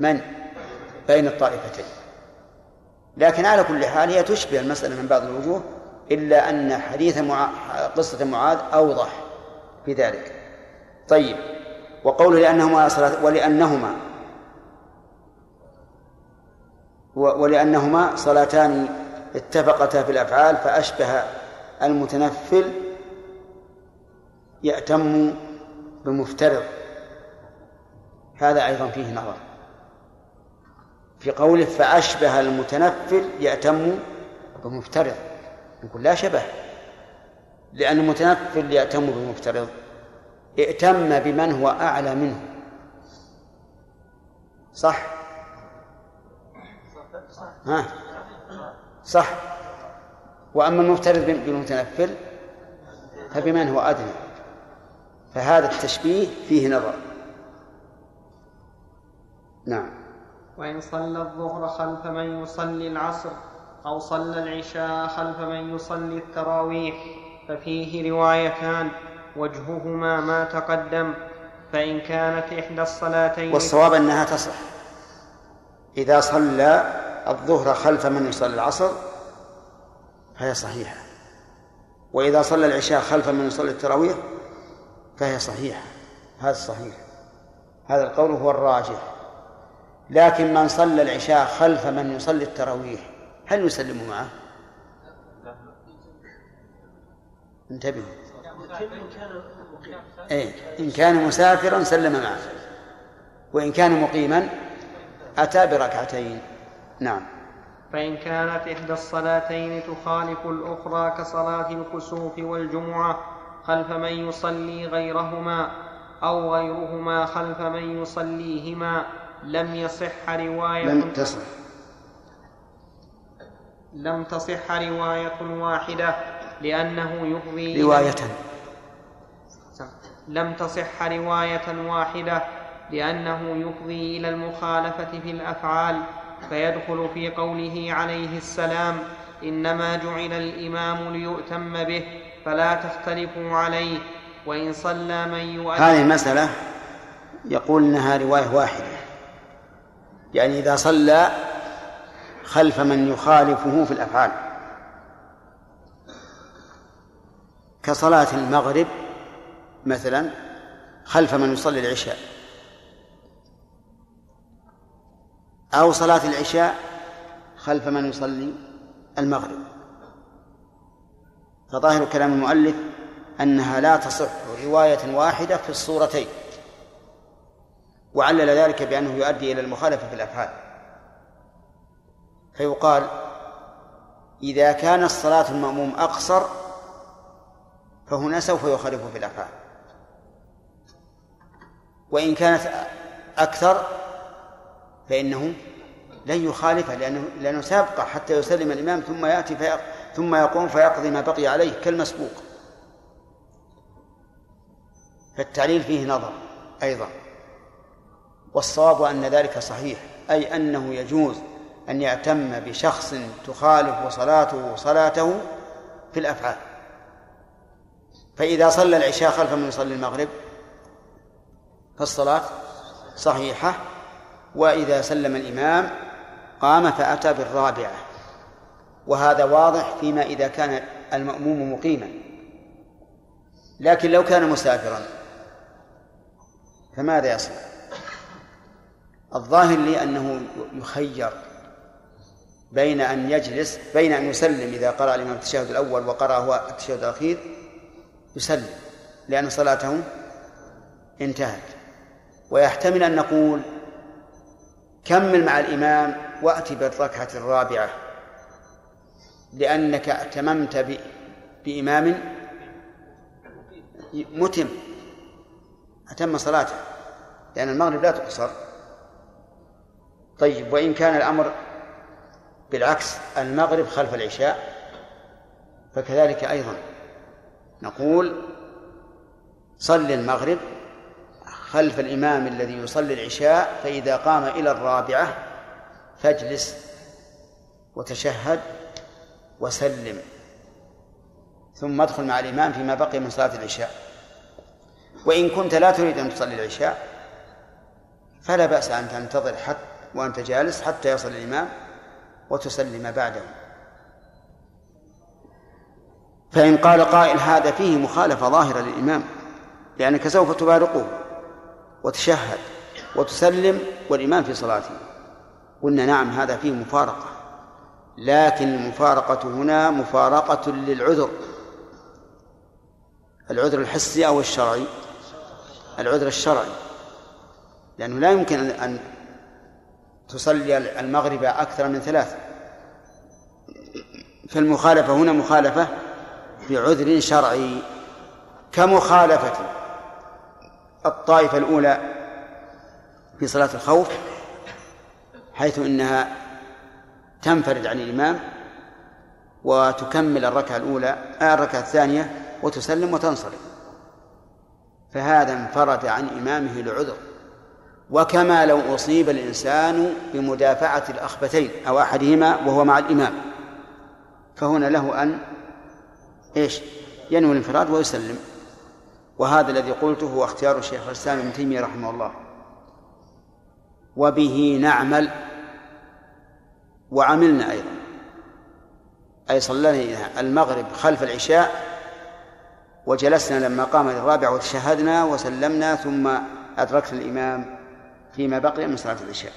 من؟ بين الطائفتين لكن على كل حال هي تشبه المسألة من بعض الوجوه إلا أن حديث مع... قصة معاذ أوضح في ذلك طيب وقوله لأنهما صلاة ولأنهما ولأنهما صلاتان اتفقتا في الأفعال فأشبه المتنفل يأتم بمفترض. هذا أيضا فيه نظر. في قوله فأشبه المتنفل يأتم بمفترض. نقول لا شبه لأن المتنفل يأتم بمفترض. ائتم بمن هو أعلى منه. صح؟ ها؟ صح. وأما المفترض بالمتنفل فبمن هو أدنى. فهذا التشبيه فيه نظر. نعم. وإن صلى الظهر خلف من يصلي العصر أو صلى العشاء خلف من يصلي التراويح ففيه روايتان وجههما ما تقدم فإن كانت إحدى الصلاتين والصواب أنها تصح. إذا صلى الظهر خلف من يصلي العصر فهي صحيحة. وإذا صلى العشاء خلف من يصلي التراويح فهي صحيحة. هذا صحيح. هذا القول هو الراجح. لكن من صلى العشاء خلف من يصلي التراويح هل يسلم معه؟ انتبهوا إيه إن كان مسافرا سلم معه. وإن كان مقيما أتى بركعتين. نعم. فإن كانت إحدى الصلاتين تخالف الأخرى كصلاة الكسوف والجمعة خلف من يصلي غيرهما أو غيرهما خلف من يصليهما لم يصح رواية لم تصح. لم تصح رواية واحدة لأنه يفضي رواية. لم تصح رواية واحدة لأنه يفضي إلى المخالفة في الأفعال فيدخل في قوله عليه السلام إنما جعل الإمام ليؤتم به فلا تختلفوا عليه وإن صلى من يؤذن هذه المسألة يقول إنها رواية واحدة. يعني إذا صلى خلف من يخالفه في الأفعال. كصلاة المغرب مثلا خلف من يصلي العشاء. أو صلاة العشاء خلف من يصلي المغرب. فظاهر كلام المؤلف أنها لا تصح رواية واحدة في الصورتين وعلل ذلك بأنه يؤدي إلى المخالفة في الأفعال. فيقال إذا كان الصلاة المأموم أقصر فهنا سوف يخالف في الأفعال وإن كانت أكثر فإنه لن يخالفه لأنه لأنه سيبقى حتى يسلم الإمام ثم يأتي فيق ثم يقوم فيقضي ما بقي عليه كالمسبوق. فالتعليل فيه نظر أيضا. والصواب أن ذلك صحيح أي أنه يجوز أن يأتم بشخص تخالف صلاته صلاته في الأفعال. فإذا صلى العشاء خلف من يصلي المغرب فالصلاة صحيحة وإذا سلم الإمام قام فأتى بالرابعة. وهذا واضح فيما إذا كان المأموم مقيما. لكن لو كان مسافرا فماذا يصنع؟ الظاهر لي أنه يخير بين أن يجلس بين أن يسلم إذا قرأ الإمام التشهد الأول وقرأ هو التشهد الأخير يسلم لأن صلاته انتهت. ويحتمل أن نقول كمل مع الإمام وأتي بالركعة الرابعة لأنك اتممت ب... بإمام متم أتم صلاته لأن المغرب لا تقصر. طيب وإن كان الأمر بالعكس المغرب خلف العشاء فكذلك أيضا. نقول صل المغرب خلف الإمام الذي يصلي العشاء فإذا قام إلى الرابعة فاجلس وتشهد وسلم ثم ادخل مع الإمام فيما بقي من صلاة العشاء. وإن كنت لا تريد أن تصلي العشاء فلا بأس أن تنتظر حتى وأنت جالس حتى يصل الإمام وتسلم بعده. فإن قال قائل هذا فيه مخالفة ظاهرة للإمام لأنك سوف تبارقه وتشهد وتسلم والإمام في صلاته. قلنا نعم هذا فيه مفارقة. لكن المفارقة هنا مفارقة للعذر. العذر الحسي أو الشرعي؟ العذر الشرعي. لأنه لا يمكن أن تصلي المغرب أكثر من ثلاث فالمخالفة هنا مخالفة بعذر شرعي كمخالفة الطائفة الأولى في صلاة الخوف حيث إنها تنفرد عن الإمام وتكمل الركعة الأولى آه الركعة الثانية وتسلم وتنصرف. فهذا انفرد عن إمامه لعذر. وكما لو أصيب الإنسان بمدافعة الأخبثين أو أحدهما وهو مع الإمام فهنا له أن إيش؟ ينوي الانفراد ويسلم. وهذا الذي قلته هو اختيار الشيخ الإسلام ابن تيمية رحمه الله. وبه نعمل وعملنا أيضا. أي صلينا المغرب خلف العشاء وجلسنا لما قام للرابع وتشهدنا وسلمنا ثم أدركنا الإمام فيما بقي من صلاة العشاء.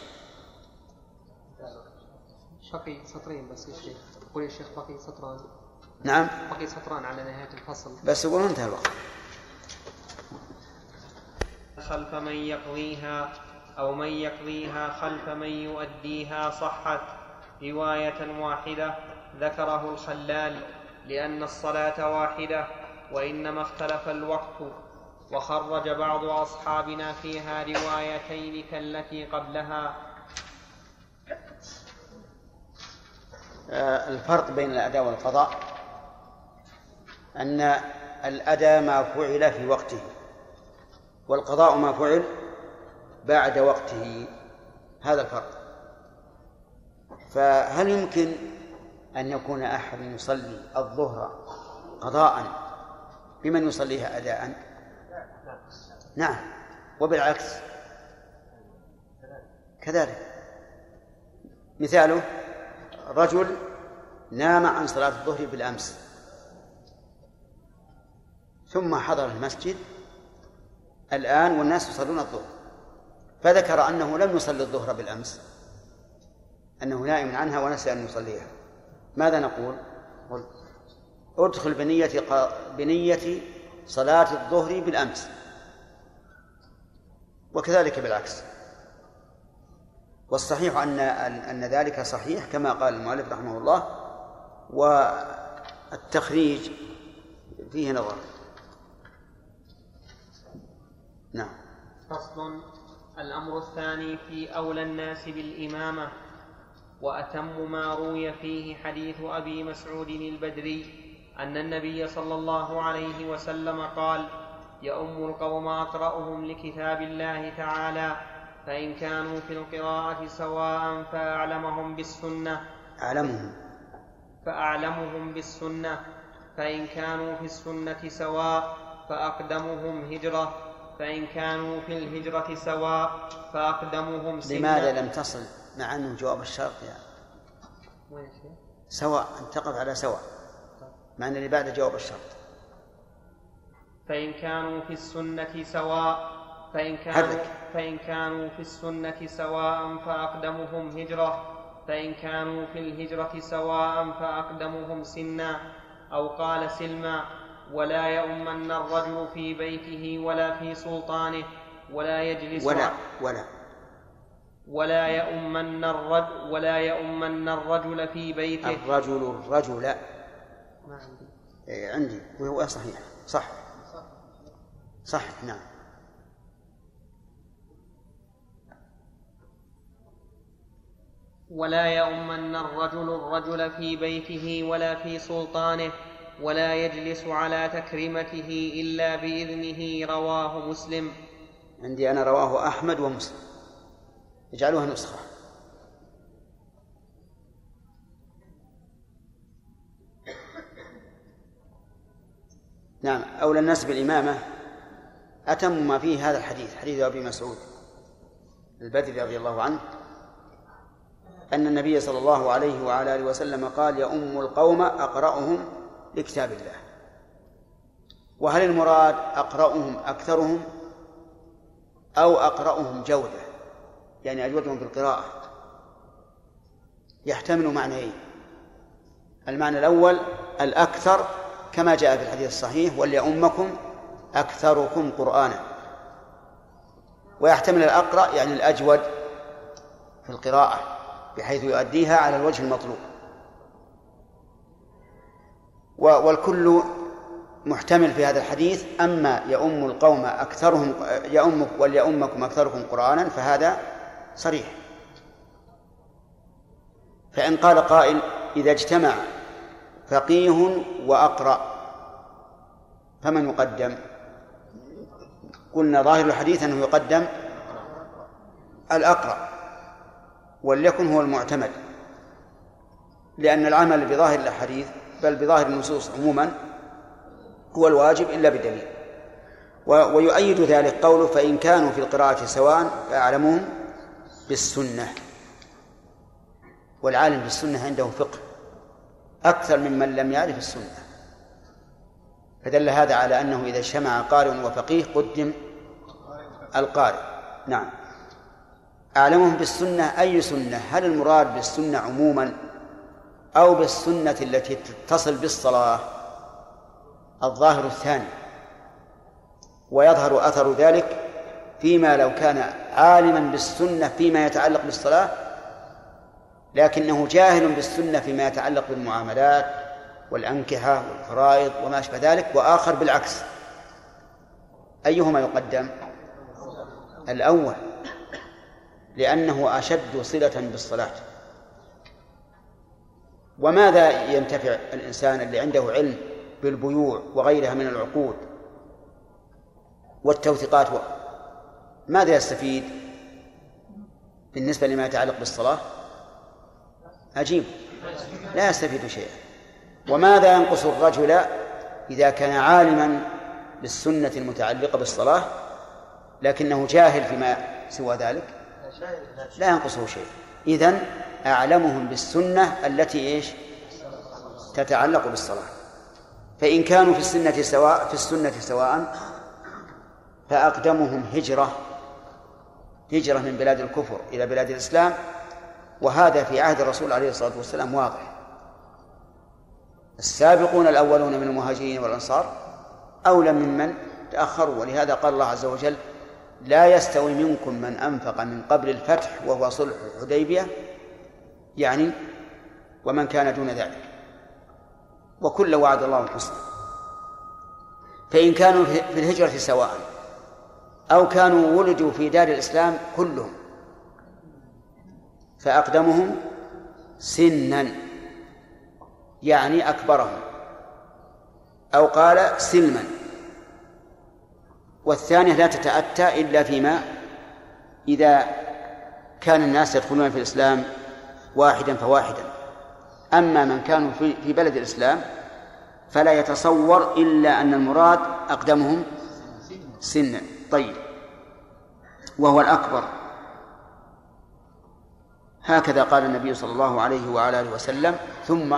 بقي سطرين بس يا شيخ. قول يا شيخ بقي سطران. نعم. بقي سطران على نهاية الفصل. بس يقولون انتهى الوقت. خلف من يقضيها أو من يقضيها خلف من يؤديها صحت رواية واحدة ذكره الخلال لأن الصلاة واحدة وإنما اختلف الوقت وخرج بعض أصحابنا فيها روايتين كالتي قبلها. آه، الفرق بين الأداء والقضاء أن الأداء ما فعل في وقته. والقضاء ما فعل بعد وقته. هذا الفرق. فهل يمكن أن يكون أحد يصلي الظهر قضاء بمن يصليها أداء؟ نعم. وبالعكس. كذلك. مثاله رجل نام عن صلاة الظهر بالأمس ثم حضر المسجد الآن والناس يصلون الظهر. فذكر أنه لم يصلي الظهر بالأمس. أنه نائم عنها ونسي أن يصليها. ماذا نقول؟ ادخل بنية بنية صلاة الظهر بالأمس. وكذلك بالعكس. والصحيح أن أن ذلك صحيح كما قال المؤلف رحمه الله والتخريج فيه نظر. نعم. فصل. الأمر الثاني في أولى الناس بالإمامة وأتم ما روي فيه حديث أبي مسعود البدري أن النبي صلى الله عليه وسلم قال يؤم القوم أقرأهم لكتاب الله تعالى فإن كانوا في القراءة سواء فأعلمهم بالسنة. أعلمهم. فأعلمهم بالسنة فإن كانوا في السنة سواء فأقدمهم هجرة. فإن كانوا في الهجرة سواء فأقدمهم سنا لماذا لم تصل مع أنه جواب الشرط يعني؟ سواء أن تقف على سواء. مع أن اللي بعد جواب الشرط. فإن كانوا في السنة سواء فإن كانوا فإن كانوا في السنة سواء فأقدمهم هجرة. فإن كانوا في الهجرة سواء فأقدمهم سنا أو قال سلما ولا يؤمن الرجل في بيته ولا في سلطانه ولا يجلس ولا ولا. ولا يؤمن الرجل ولا يؤمن الرجل في بيته. الرجل الرجل. ما عندي. إيه عندي. وهو صحيح. صح. صح. نعم. ولا يؤمن الرجل الرجل في بيته ولا في سلطانه ولا يجلس على تكريمته إلا بإذنه رواه مسلم. عندي أنا رواه أحمد ومسلم. اجعلوها نسخة. نعم أولى الناس بالإمامة أتم ما فيه هذا الحديث حديث أبي مسعود البدري رضي الله عنه أن النبي صلى الله عليه وعلى آله وسلم قال يؤم القوم أقرأهم لكتاب الله. وهل المراد أقرأهم أكثرهم أو أقرأهم جودة؟ يعني أجودهم في القراءة. يحتمل معنيين. المعنى الأول الأكثر كما جاء في الحديث الصحيح وليؤمكم أكثركم قرآنا. ويحتمل الأقرأ يعني الأجود في القراءة بحيث يؤديها على الوجه المطلوب. والكل محتمل في هذا الحديث أما يؤم القوم أكثرهم يؤمك وليؤمكم أكثركم قرآنا فهذا صريح. فإن قال قائل إذا اجتمع فقيه وأقرأ فمن يقدم؟ قلنا ظاهر الحديث أنه يقدم الأقرأ وليكن هو المعتمد لأن العمل بظاهر الحديث بل بظاهر النصوص عموما هو الواجب إلا بدليل. ويؤيد ذلك قوله فإن كانوا في القراءة سواء فأعلمهم بالسنة. والعالم بالسنة عنده فقه أكثر ممن لم يعرف السنة. فدل هذا على أنه إذا اجتمع قارئ وفقيه قدم القارئ. نعم. أعلمهم بالسنة أي سنة؟ هل المراد بالسنة عموما أو بالسنة التي تتصل بالصلاة الظاهر الثاني. ويظهر أثر ذلك فيما لو كان عالما بالسنة فيما يتعلق بالصلاة لكنه جاهل بالسنة فيما يتعلق بالمعاملات والأنكحة والفرائض وما أشبه ذلك وآخر بالعكس. أيهما يقدم؟ الأول لأنه أشد صلة بالصلاة. وماذا ينتفع الإنسان اللي عنده علم بالبيوع وغيرها من العقود والتوثيقات ماذا يستفيد بالنسبة لما يتعلق بالصلاة؟ عجيب. لا يستفيد شيئا. وماذا ينقص الرجل إذا كان عالما بالسنة المتعلقة بالصلاة لكنه جاهل فيما سوى ذلك؟ لا ينقصه شيء. إذن أعلمهم بالسنة التي إيش؟ تتعلق بالصلاة. فإن كانوا في السنة سواء في السنة سواء فأقدمهم هجرة هجرة من بلاد الكفر إلى بلاد الإسلام وهذا في عهد الرسول عليه الصلاة والسلام واضح. السابقون الأولون من المهاجرين والأنصار أولى ممن تأخروا ولهذا قال الله عز وجل لا يستوي منكم من أنفق من قبل الفتح وهو صلح الحديبية يعني ومن كان دون ذلك. وكل وعد الله الحسنى. فإن كانوا في الهجرة سواء أو كانوا ولدوا في دار الإسلام كلهم فأقدمهم سنا يعني أكبرهم أو قال سلما. والثانية لا تتأتى إلا فيما إذا كان الناس يدخلون في الإسلام واحدا فواحدا. أما من كانوا في بلد الإسلام فلا يتصور إلا أن المراد أقدمهم سنا طيب. وهو الأكبر. هكذا قال النبي صلى الله عليه وعلى آله وسلم. ثم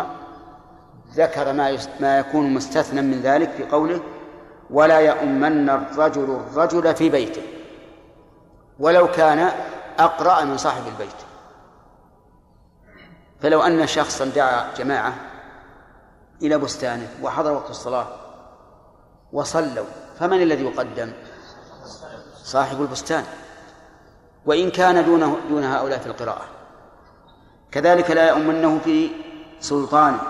ذكر ما ما يكون مستثنى من ذلك في قوله ولا يؤمن الرجل الرجل في بيته. ولو كان أقرأ من صاحب البيت. فلو أن شخصا دعا جماعة إلى بستانه وحضر وقت الصلاة وصلوا فمن الذي يقدم؟ صاحب البستان. وإن كان دون دون هؤلاء في القراءة. كذلك لا يؤمنه في سلطانه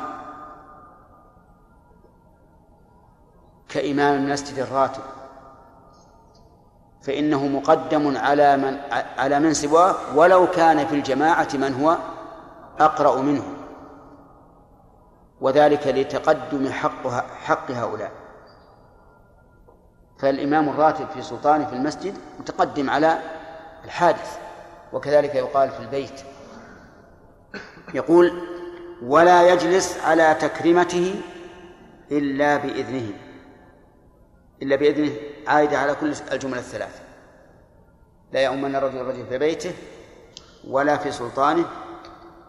كإمام المسجد الراتب. فإنه مقدم على من على من سواه ولو كان في الجماعة من هو أقرأ منه. وذلك لتقدم حقها حق هؤلاء. فالإمام الراتب في سلطانه في المسجد متقدم على الحادث وكذلك يقال في البيت. يقول ولا يجلس على تكريمته إلا بإذنه. إلا بإذنه عائدة على كل الجمل الثلاث لا يؤمن الرجل الرجل في بيته ولا في سلطانه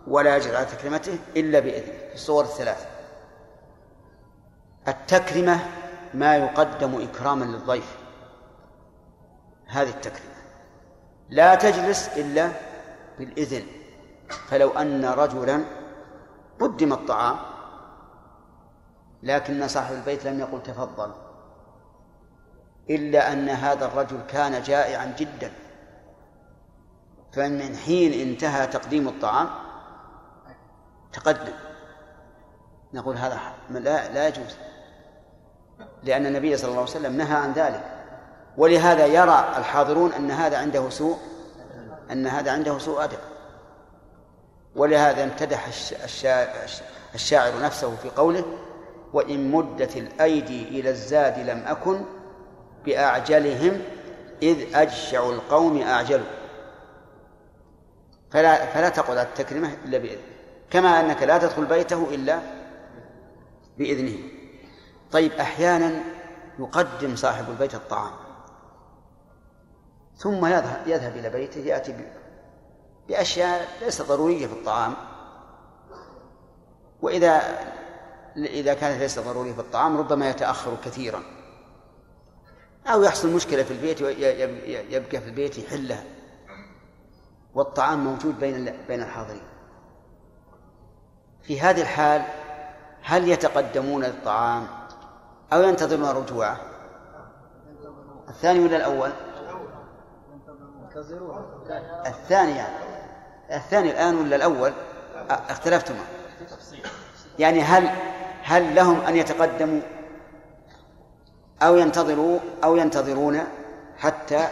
ولا يجلس على تكريمته إلا بإذنه في الصور الثلاث التكرمة ما يقدم إكراما للضيف. هذه التكريمة. لا تجلس إلا بالإذن. فلو أن رجلا قدم الطعام لكن صاحب البيت لم يقل تفضل إلا أن هذا الرجل كان جائعا جدا. فمن حين انتهى تقديم الطعام تقدم. نقول هذا لا لا يجوز. لأن النبي صلى الله عليه وسلم نهى عن ذلك. ولهذا يرى الحاضرون أن هذا عنده سوء أن هذا عنده سوء أدب. ولهذا امتدح الشاعر نفسه في قوله وإن مدت الأيدي إلى الزاد لم أكن بأعجلهم إذ أجشع القوم أعجلوا فلا فلا تقعد على التكريمة إلا بإذنه كما أنك لا تدخل بيته إلا بإذنه. طيب أحيانا يقدم صاحب البيت الطعام ثم يذهب يذهب إلى بيته يأتي بأشياء ليست ضرورية في الطعام. وإذا إذا كانت ليست ضرورية في الطعام ربما يتأخر كثيرا. أو يحصل مشكلة في البيت يبقى في البيت يحلها والطعام موجود بين بين الحاضرين. في هذه الحال هل يتقدمون للطعام أو ينتظرون رجوعه الثاني ولا الأول؟ الثاني يعني. الثاني الآن ولا الأول؟ اختلفتما يعني هل هل لهم أن يتقدموا أو ينتظروا أو ينتظرون حتى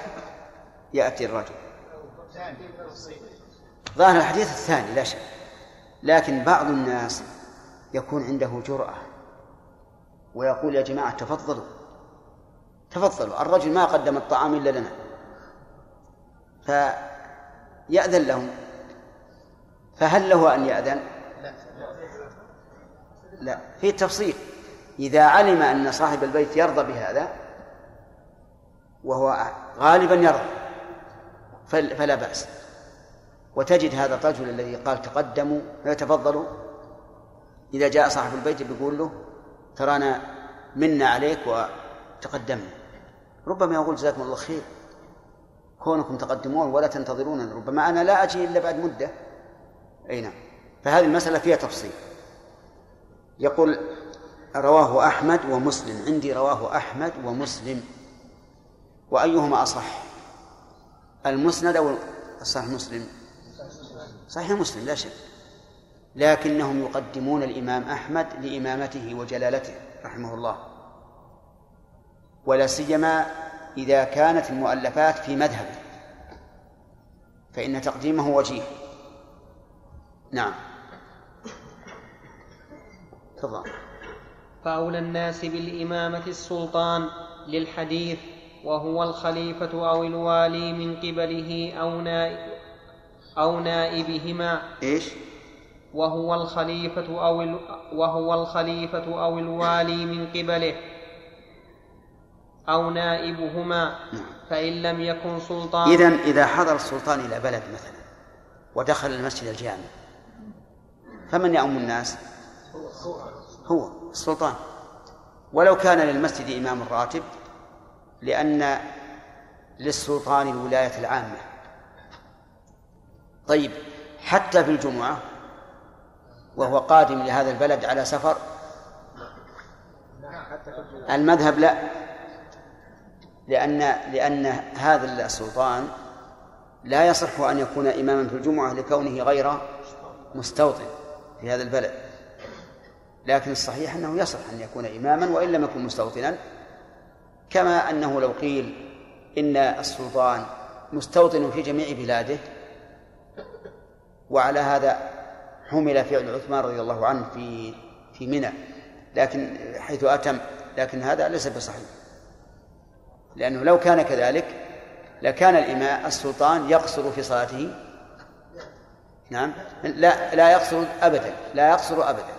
يأتي الرجل؟ ظاهر الحديث الثاني لا شك. لكن بعض الناس يكون عنده جرأة ويقول يا جماعة تفضلوا تفضلوا الرجل ما قدم الطعام إلا لنا. فيأذن لهم. فهل له أن يأذن؟ لا. في تفصيل إذا علم أن صاحب البيت يرضى بهذا وهو غالبا يرضى فلا بأس. وتجد هذا الرجل الذي قال تقدموا تفضلوا إذا جاء صاحب البيت بيقول له ترانا منا عليك وتقدمنا ربما يقول جزاكم الله خير. كونكم تقدمون ولا تنتظرون. ربما أنا لا أجي إلا بعد مدة. أي نعم. فهذه المسألة فيها تفصيل. يقول رواه أحمد ومسلم. عندي رواه أحمد ومسلم. وأيهما أصح؟ المسند أو الصحيح مسلم؟ صحيح مسلم لا شك. لكنهم يقدمون الإمام أحمد لإمامته وجلالته رحمه الله. ولا سيما إذا كانت المؤلفات في مذهبه. فإن تقديمه وجيه. نعم. تفضل. فأولى الناس بالإمامة السلطان للحديث وهو الخليفة أو الوالي من قبله أو نائب. أو نائبهما إيش؟ وهو الخليفة أو ال... وهو الخليفة أو الوالي من قبله أو نائبهما نعم. فإن لم يكن سلطان إذا إذا حضر السلطان إلى بلد مثلا ودخل المسجد الجامع فمن يؤم الناس؟ هو السلطان ولو كان للمسجد إمام راتب لأن للسلطان الولاية العامة طيب حتى في الجمعة وهو قادم لهذا البلد على سفر؟ المذهب لا لأن لأن هذا السلطان لا يصح أن يكون إماما في الجمعة لكونه غير مستوطن في هذا البلد لكن الصحيح أنه يصح أن يكون إماما وإن لم يكن مستوطنا كما أنه لو قيل إن السلطان مستوطن في جميع بلاده وعلى هذا حمل فعل عثمان رضي الله عنه في في منى لكن حيث أتم لكن هذا ليس بصحيح. لأنه لو كان كذلك لكان الإمام السلطان يقصر في صلاته. نعم لا لا يقصر أبدا لا يقصر أبدا.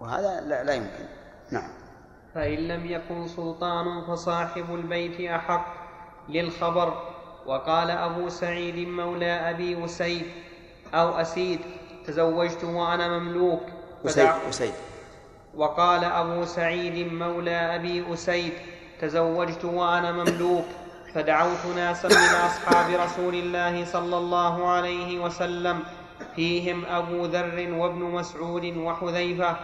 وهذا لا, لا يمكن. نعم. فإن لم يكن سلطان فصاحب البيت أحق للخبر وقال أبو سعيد مولى أبي أسيد أو أسيد تزوجت وأنا مملوك. أسيد أسيد. وقال أبو سعيد مولى أبي أسيد تزوجت وأنا مملوك. فدعوت ناسا من أصحاب رسول الله صلى الله عليه وسلم فيهم أبو ذر وابن مسعود وحذيفة.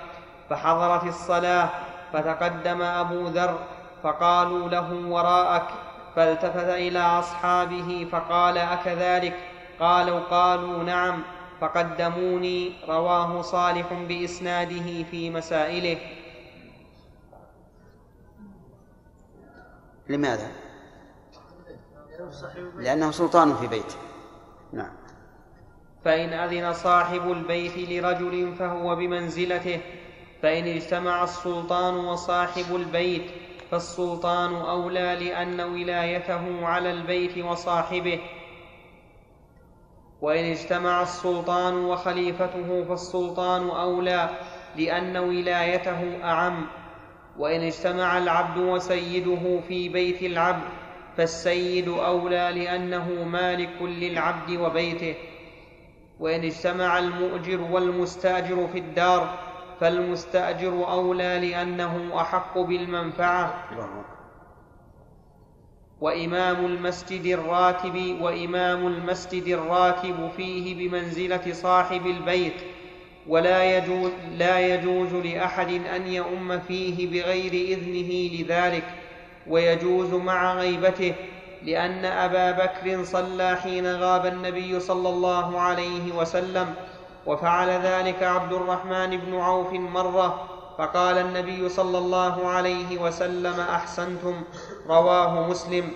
فحضرت الصلاة فتقدم أبو ذر فقالوا له وراءك فالتفت إلى أصحابه فقال أكذلك؟ قالوا قالوا نعم فقدموني رواه صالح بإسناده في مسائله. لماذا؟ لأنه سلطان في بيته. نعم. فإن أذن صاحب البيت لرجل فهو بمنزلته فإن اجتمع السلطان وصاحب البيت فالسلطان أولى لأن ولايته على البيت وصاحبه. وإن اجتمع السلطان وخليفته فالسلطان أولى لأن ولايته أعم. وإن اجتمع العبد وسيده في بيت العبد فالسيد أولى لأنه مالك للعبد وبيته. وإن اجتمع المؤجر والمستأجر في الدار فالمستأجر أولى لأنه أحق بالمنفعة. وإمام المسجد الراتب وإمام المسجد الراتب فيه بمنزلة صاحب البيت ولا يجوز, لا يجوز لأحد أن يؤم فيه بغير إذنه لذلك ويجوز مع غيبته لأن أبا بكر صلى حين غاب النبي صلى الله عليه وسلم وفعل ذلك عبد الرحمن بن عوف مرة فقال النبي صلى الله عليه وسلم أحسنتم رواه مسلم.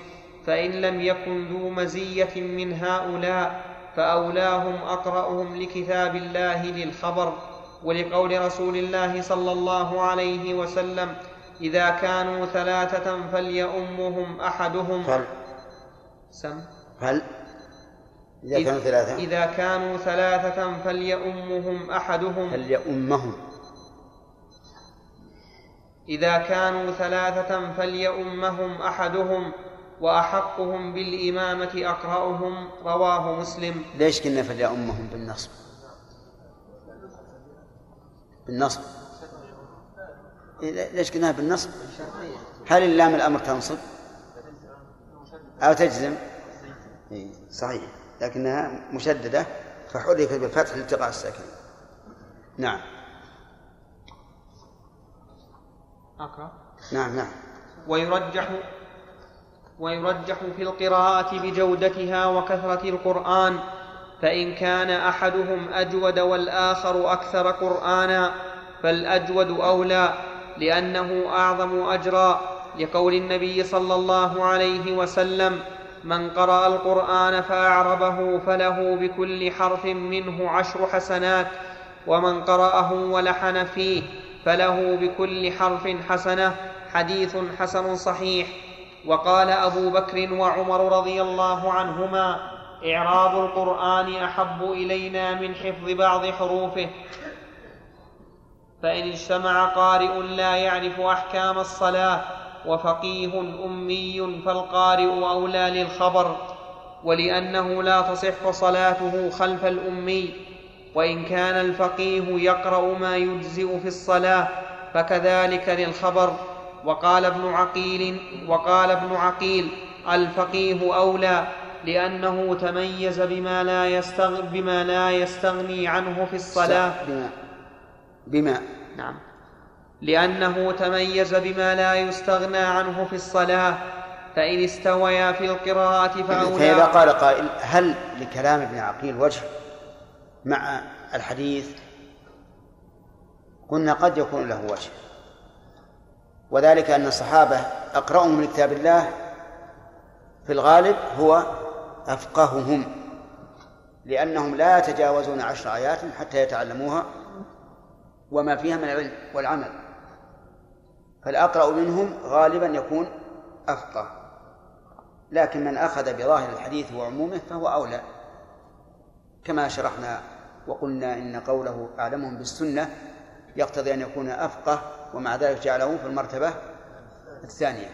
فإن لم يكن ذو مزية من هؤلاء فأولاهم أقرأهم لكتاب الله للخبر. ولقول رسول الله صلى الله عليه وسلم إذا كانوا ثلاثة فليؤمهم أحدهم. فل سم. فل إذا كانوا ثلاثة. إذا كانوا ثلاثة فليؤمهم أحدهم. فليؤمهم. إذا كانوا ثلاثة فليؤمهم أحدهم وأحقهم بالإمامة أقرأهم رواه مسلم. ليش قلنا فليؤمهم بالنصب؟ بالنصب. ليش قلناها بالنصب؟ هل اللام الأمر تنصب؟ أو تجزم؟ صحيح. لكنها مشددة فحركت بالفتح لالتقاء الساكن. نعم. أقرأ. نعم نعم. ويرجح ويرجح في القراءة بجودتها وكثرة القرآن فإن كان أحدهم أجود والآخر أكثر قرآنا فالأجود أولى لأنه أعظم أجرا لقول النبي صلى الله عليه وسلم من قرأ القرآن فأعربه فله بكل حرف منه عشر حسنات ومن قرأه ولحن فيه فله بكل حرف حسنة حديث حسن صحيح. وقال أبو بكر وعمر رضي الله عنهما إعراب القرآن أحب إلينا من حفظ بعض حروفه. فإن اجتمع قارئ لا يعرف أحكام الصلاة وفقيه أمي فالقارئ أولى للخبر ولأنه لا تصح صلاته خلف الأمي. وإن كان الفقيه يقرأ ما يجزئ في الصلاة فكذلك للخبر. وقال ابن عقيل وقال ابن عقيل الفقيه أولى لأنه تميز بما لا يستغ بما لا يستغني عنه في الصلاة. بما بما نعم. لأنه تميز بما لا يستغنى عنه في الصلاة. فإن استويا في القراءة فأولى. فإذا قال قائل هل لكلام ابن عقيل وجه؟ مع الحديث قلنا قد يكون له وجه. وذلك أن الصحابة أقرأهم لكتاب الله في الغالب هو أفقههم لأنهم لا يتجاوزون عشر آيات حتى يتعلموها وما فيها من العلم والعمل. فالأقرأ منهم غالبا يكون أفقه لكن من أخذ بظاهر الحديث وعمومه فهو أولى. كما شرحنا وقلنا إن قوله أعلمهم بالسنة يقتضي أن يكون أفقه ومع ذلك جعله في المرتبة الثانية.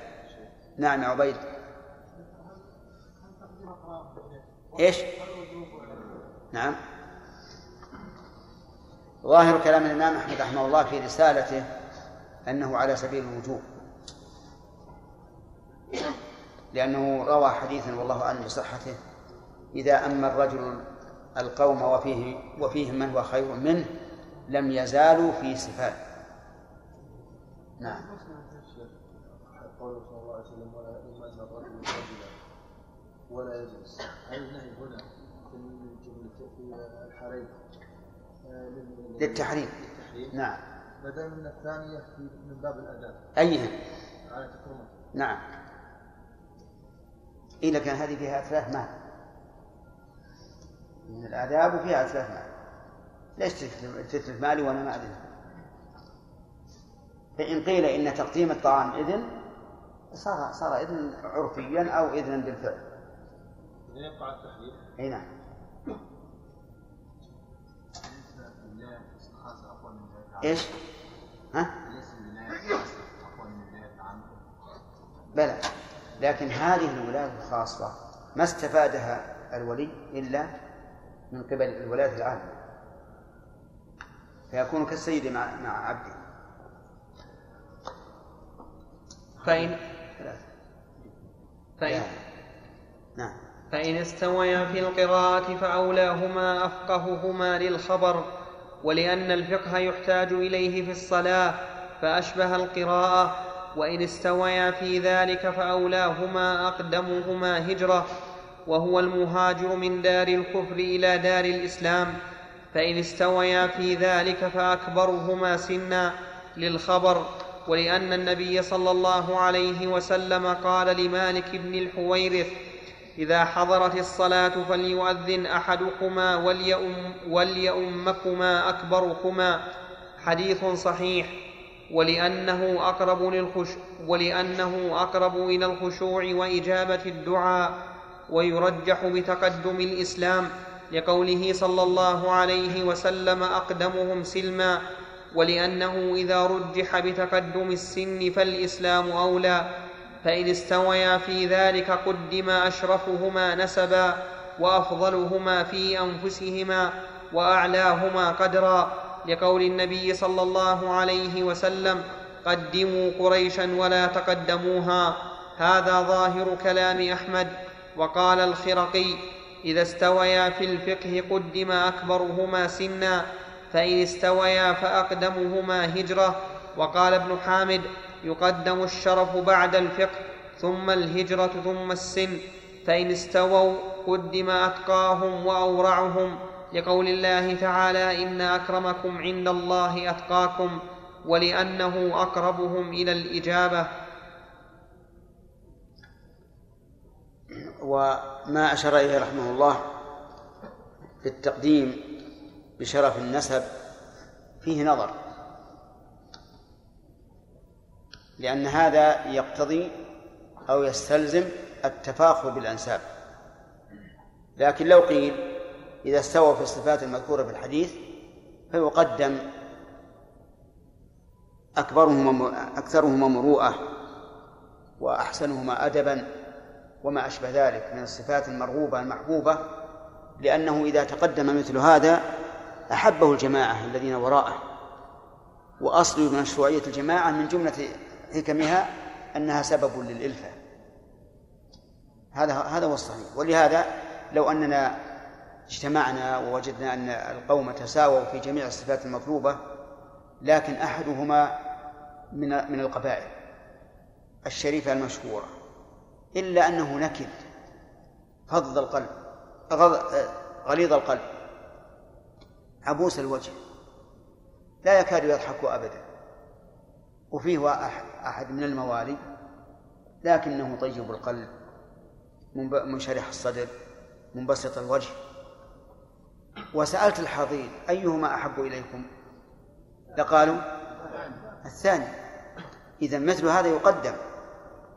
نعم يا عبيد. إيش؟ نعم. ظاهر كلام الإمام أحمد رحمه الله في رسالته أنه على سبيل الوجوب. لأنه روى حديثا والله أعلم بصحته. إذا أما الرجل القوم وفيه وفيهم من هو خير منه لم يزالوا في صفات. نعم. قوله صلى الله عليه وسلم ولا يؤمن الرجل رجلا ولا يجلس هل النهي هنا في الجملة في للتحريم. نعم. بدل من الثانية في من باب الأداء. أيها على نعم. إذا كان هذه فيها أتلاف مال من الآداب وفيها أتلاف مال. ليش تتلف مالي وأنا ما أذن فإن قيل إن تقديم الطعام إذن صار صار إذن عرفيا أو إذنا بالفعل. يبقى على التحريم أي نعم. إيش؟ ها؟ بلى. لكن هذه الولاية الخاصة ما استفادها الولي إلا من قبل الولاية العامة فيكون كالسيد مع مع عبده. فإن فإن نعم. فإن استويا في القراءة فأولاهما أفقههما للخبر ولأن الفقه يحتاج إليه في الصلاة فأشبه القراءة. وإن استويا في ذلك فأولاهما أقدمهما هجرة. وهو المهاجر من دار الكفر إلى دار الإسلام فإن استويا في ذلك فأكبرهما سنا للخبر ولأن النبي صلى الله عليه وسلم قال لمالك بن الحويرث إذا حضرت الصلاة فليؤذن أحدكما وليؤم وليؤمكما أكبركما حديث صحيح ولأنه أقرب, للخش ولأنه أقرب إلى الخشوع وإجابة الدعاء. ويرجح بتقدم الإسلام لقوله صلى الله عليه وسلم أقدمهم سلما ولأنه إذا رجح بتقدم السن فالإسلام أولى فإن استويا في ذلك قدم أشرفهما نسبا وأفضلهما في أنفسهما وأعلاهما قدرا لقول النبي صلى الله عليه وسلم قدموا قريشا ولا تقدموها هذا ظاهر كلام أحمد. وقال الخرقي إذا استويا في الفقه قدم أكبرهما سنا فإن استويا فأقدمهما هجرة. وقال ابن حامد يقدم الشرف بعد الفقه ثم الهجرة ثم السن. فإن استووا قدم أتقاهم وأورعهم. لقول الله تعالى إن أكرمكم عند الله أتقاكم ولأنه أقربهم إلى الإجابة. وما أشار إليه رحمه الله في التقديم بشرف النسب فيه نظر لأن هذا يقتضي أو يستلزم التفاخر بالأنساب. لكن لو قيل إذا استوى في الصفات المذكورة في الحديث فيقدم أكبرهما أكثرهما مروءة وأحسنهما أدبا وما أشبه ذلك من الصفات المرغوبة المحبوبة لأنه إذا تقدم مثل هذا أحبه الجماعة الذين وراءه. وأصل مشروعية الجماعة من جملة حكمها أنها سبب للإلفة. هذا هذا هو الصحيح. ولهذا لو أننا اجتمعنا ووجدنا أن القوم تساووا في جميع الصفات المطلوبة لكن أحدهما من من القبائل الشريفة المشهورة. إلا أنه نكد فض القلب غليظ القلب عبوس الوجه لا يكاد يضحك أبدا. وفيه أحد من الموالي لكنه طيب القلب منشرح الصدر منبسط الوجه. وسألت الحاضرين أيهما أحب إليكم؟ لقالوا الثاني. إذا مثل هذا يقدم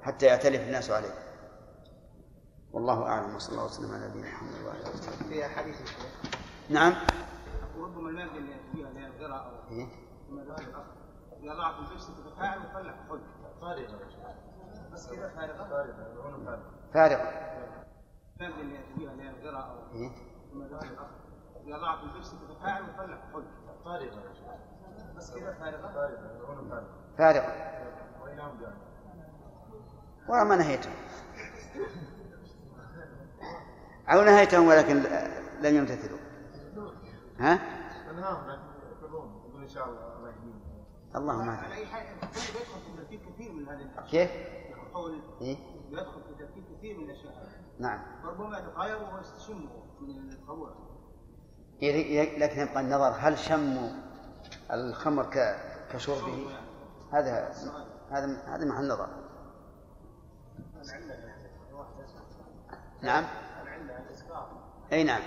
حتى يأتلف الناس عليه. والله أعلم وصلى الله وسلم على نبينا محمد وعلى آله وصحبه في حديث نعم. وربما المادة اللي فيها اللي هي الغراء أو إيه؟ إذا ضاعت الجلسة تتفاعل وطلع خلق فارغة. بس كذا فارغة. فارغة فارغة. المادة اللي فيها اللي هي الغراء أو إيه؟ إذا ضاعت الجلسة تتفاعل وطلع خلق فارغة. بس كذا فارغة. فارغة فارغة. وما نهيتهم أو نهيتهم ولكن لم يمتثلوا. ها؟ إن شاء الله اللهم على أعلم. أي حال يدخل في ترتيب كثير من هذه الأشياء. كيف؟ قول إيه؟ يدخل في ترتيب كثير من الأشياء. نعم. ربما يتغير ويستشم من ي- لكن يبقى النظر هل شم الخمر كشربه هذا هذا هذا محل نظر. نعم. أي نعم.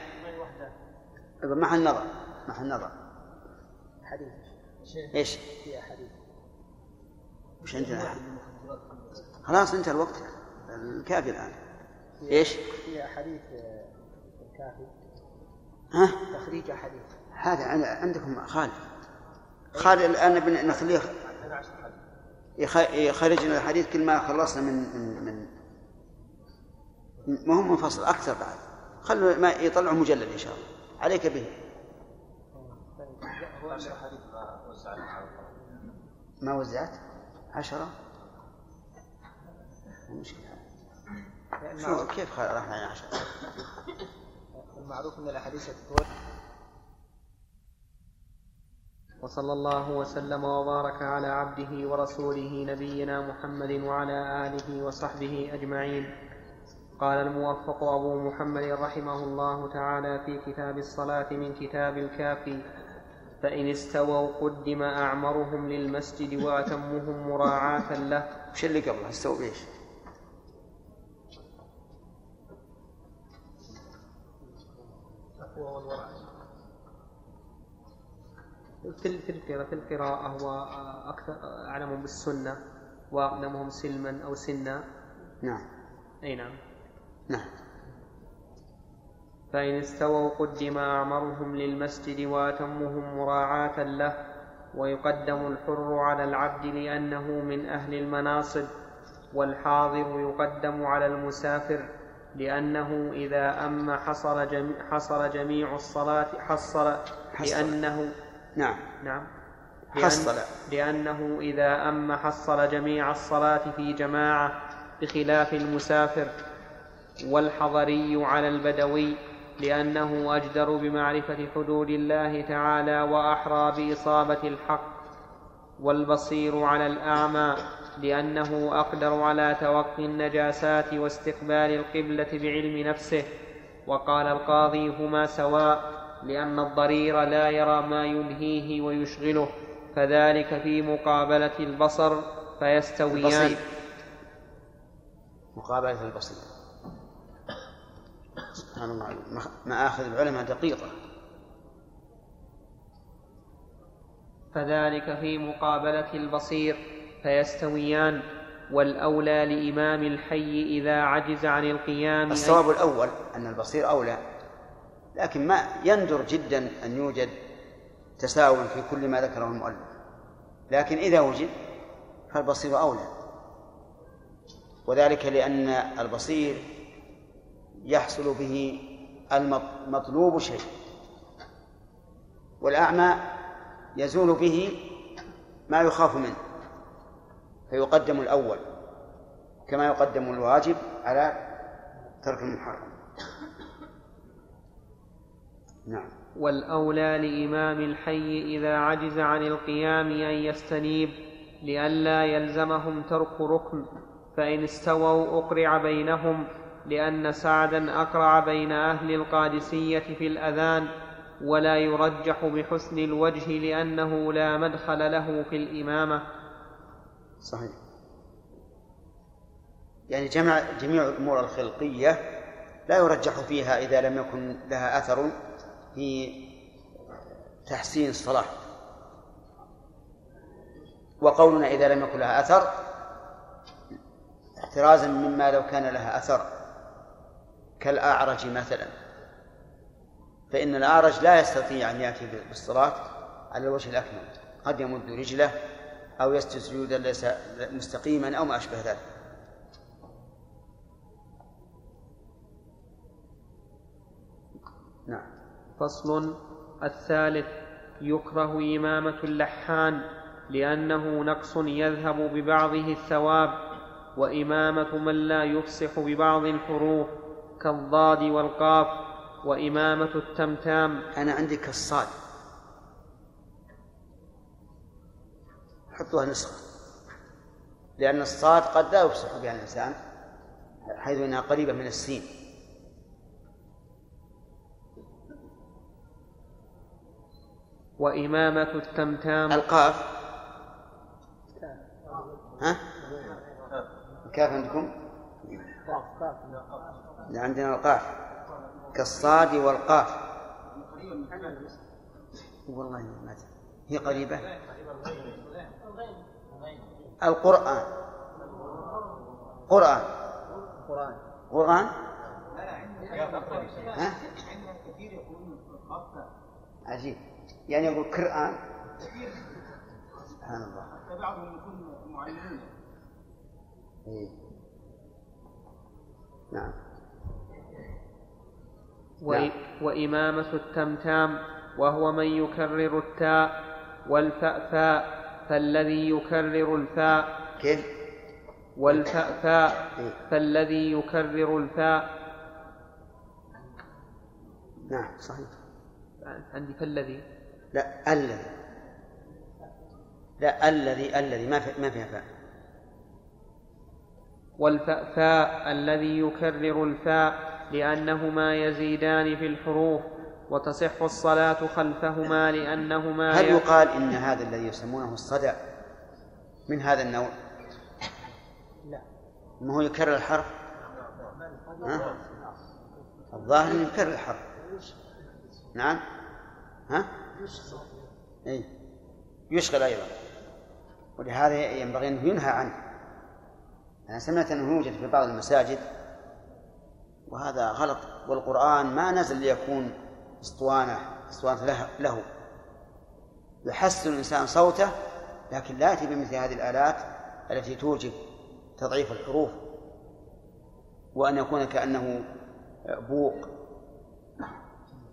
محل نظر محل نظر. حديث. إيش؟ في أحاديث. وش عندنا؟ خلاص انتهى الوقت. الكافي الآن. إيش؟ في أحاديث آه، الكافي. ها؟ تخريج أحاديث. هذا عن- عندكم خالد. خالد الآن بن- نخليه. يخ- يخرج لنا الحديث كل ما خلصنا من من من ما هو منفصل أكثر بعد. خلوا ما يطلعوا مجلد إن شاء الله. عليك به. ما وزعت؟ عشرة؟ مشكلة. شو كيف راح على عشرة. المعروف أن الأحاديث تتوجه وصلى الله وسلم وبارك على عبده ورسوله نبينا محمد وعلى آله وصحبه أجمعين. قال الموفق أبو محمد رحمه الله تعالى في كتاب الصلاة من كتاب الكافي فإن استووا قدم أعمرهم للمسجد وأتمهم مراعاة له. وش اللي قبله استووا بإيش؟ والورع في في القراءة في القراءة هو أكثر أعلمهم بالسنة وأقدمهم سلما أو سنا. نعم. أي نعم. نعم فإن استووا قدم أعمرهم للمسجد وأتمهم مراعاة له ويقدم الحر على العبد لأنه من أهل المناصب والحاضر يقدم على المسافر لأنه إذا أم حصل جميع, حصل جميع الصلاة حصل حصل. لأنه نعم نعم حصل. لأنه إذا أم حصل جميع الصلاة في جماعة بخلاف المسافر والحضري على البدوي لأنه أجدر بمعرفة حدود الله تعالى وأحرى بإصابة الحق والبصير على الأعمى لأنه أقدر على توقي النجاسات واستقبال القبلة بعلم نفسه وقال القاضي هما سواء لأن الضرير لا يرى ما يلهيه ويشغله فذلك في مقابلة البصر فيستويان. مقابلة البصير. سبحان الله مآخذ العلماء دقيقة. فذلك في مقابلة البصير فيستويان والأولى لإمام الحي إذا عجز عن القيام. الصواب الأول أن البصير أولى لكن ما يندر جدا أن يوجد تساوي في كل ما ذكره المؤلف. لكن إذا وجد فالبصير أولى. وذلك لأن البصير يحصل به المطلوب شيء. والأعمى يزول به ما يخاف منه فيقدم الأول كما يقدم الواجب على ترك المحرم. نعم. والأولى لإمام الحي إذا عجز عن القيام أن يستنيب لئلا يلزمهم ترك ركن فإن استووا أقرع بينهم لأن سعدا أقرع بين أهل القادسية في الأذان ولا يرجح بحسن الوجه لأنه لا مدخل له في الإمامة. صحيح. يعني جمع جميع الأمور الخلقية لا يرجح فيها إذا لم يكن لها أثر في تحسين الصلاة. وقولنا إذا لم يكن لها أثر احترازا مما لو كان لها أثر. كالأعرج مثلا. فإن الأعرج لا يستطيع أن يأتي بالصلاة على الوجه الأكمل. قد يمد رجله أو يسجد سجودا ليس مستقيما أو ما أشبه ذلك. نعم. فصل الثالث يكره إمامة اللحان لأنه نقص يذهب ببعضه الثواب وإمامة من لا يفصح ببعض الحروف. كالضاد والقاف وإمامة التمتام. أنا عندي كالصاد. حطوها نسخة. لأن الصاد قد لا يفصح بها الإنسان حيث أنها قريبة من السين. وإمامة التمتام. القاف. ها؟ الكاف عندكم؟ لا عندنا القاف كالصاد والقاف. والله ما. هي قريبة؟ القرآن. قرآن. قرآن؟ ها؟ عجيب. يعني يقول قرآن سبحان الله. بعضهم يكون معلمين إيه. نعم. وإمامة التمتام وهو من يكرر التاء والفأفاء فالذي يكرر الفاء كيف؟ والفأفاء إيه. فالذي يكرر الفاء نعم صحيح عندي فالذي لا الذي لا الذي الذي ما في ما فيها فاء والفاء الذي يكرر الفاء لأنهما يزيدان في الحروف وتصح الصلاة خلفهما لأنهما هل يقال إن هذا الذي يسمونه الصدع من هذا النوع؟ لا ما هو يكرر الحرف؟ ها؟ الظاهر إنه يكرر الحرف نعم ها؟ اي يشغل أيضا ولهذا ينبغي أنه ينهى عنه أنا سمعت أنه يوجد في بعض المساجد وهذا غلط. والقرآن ما نزل ليكون اسطوانة اسطوانة له, يحسن الإنسان صوته لكن لا يأتي بمثل هذه الآلات التي توجب تضعيف الحروف. وأن يكون كأنه بوق.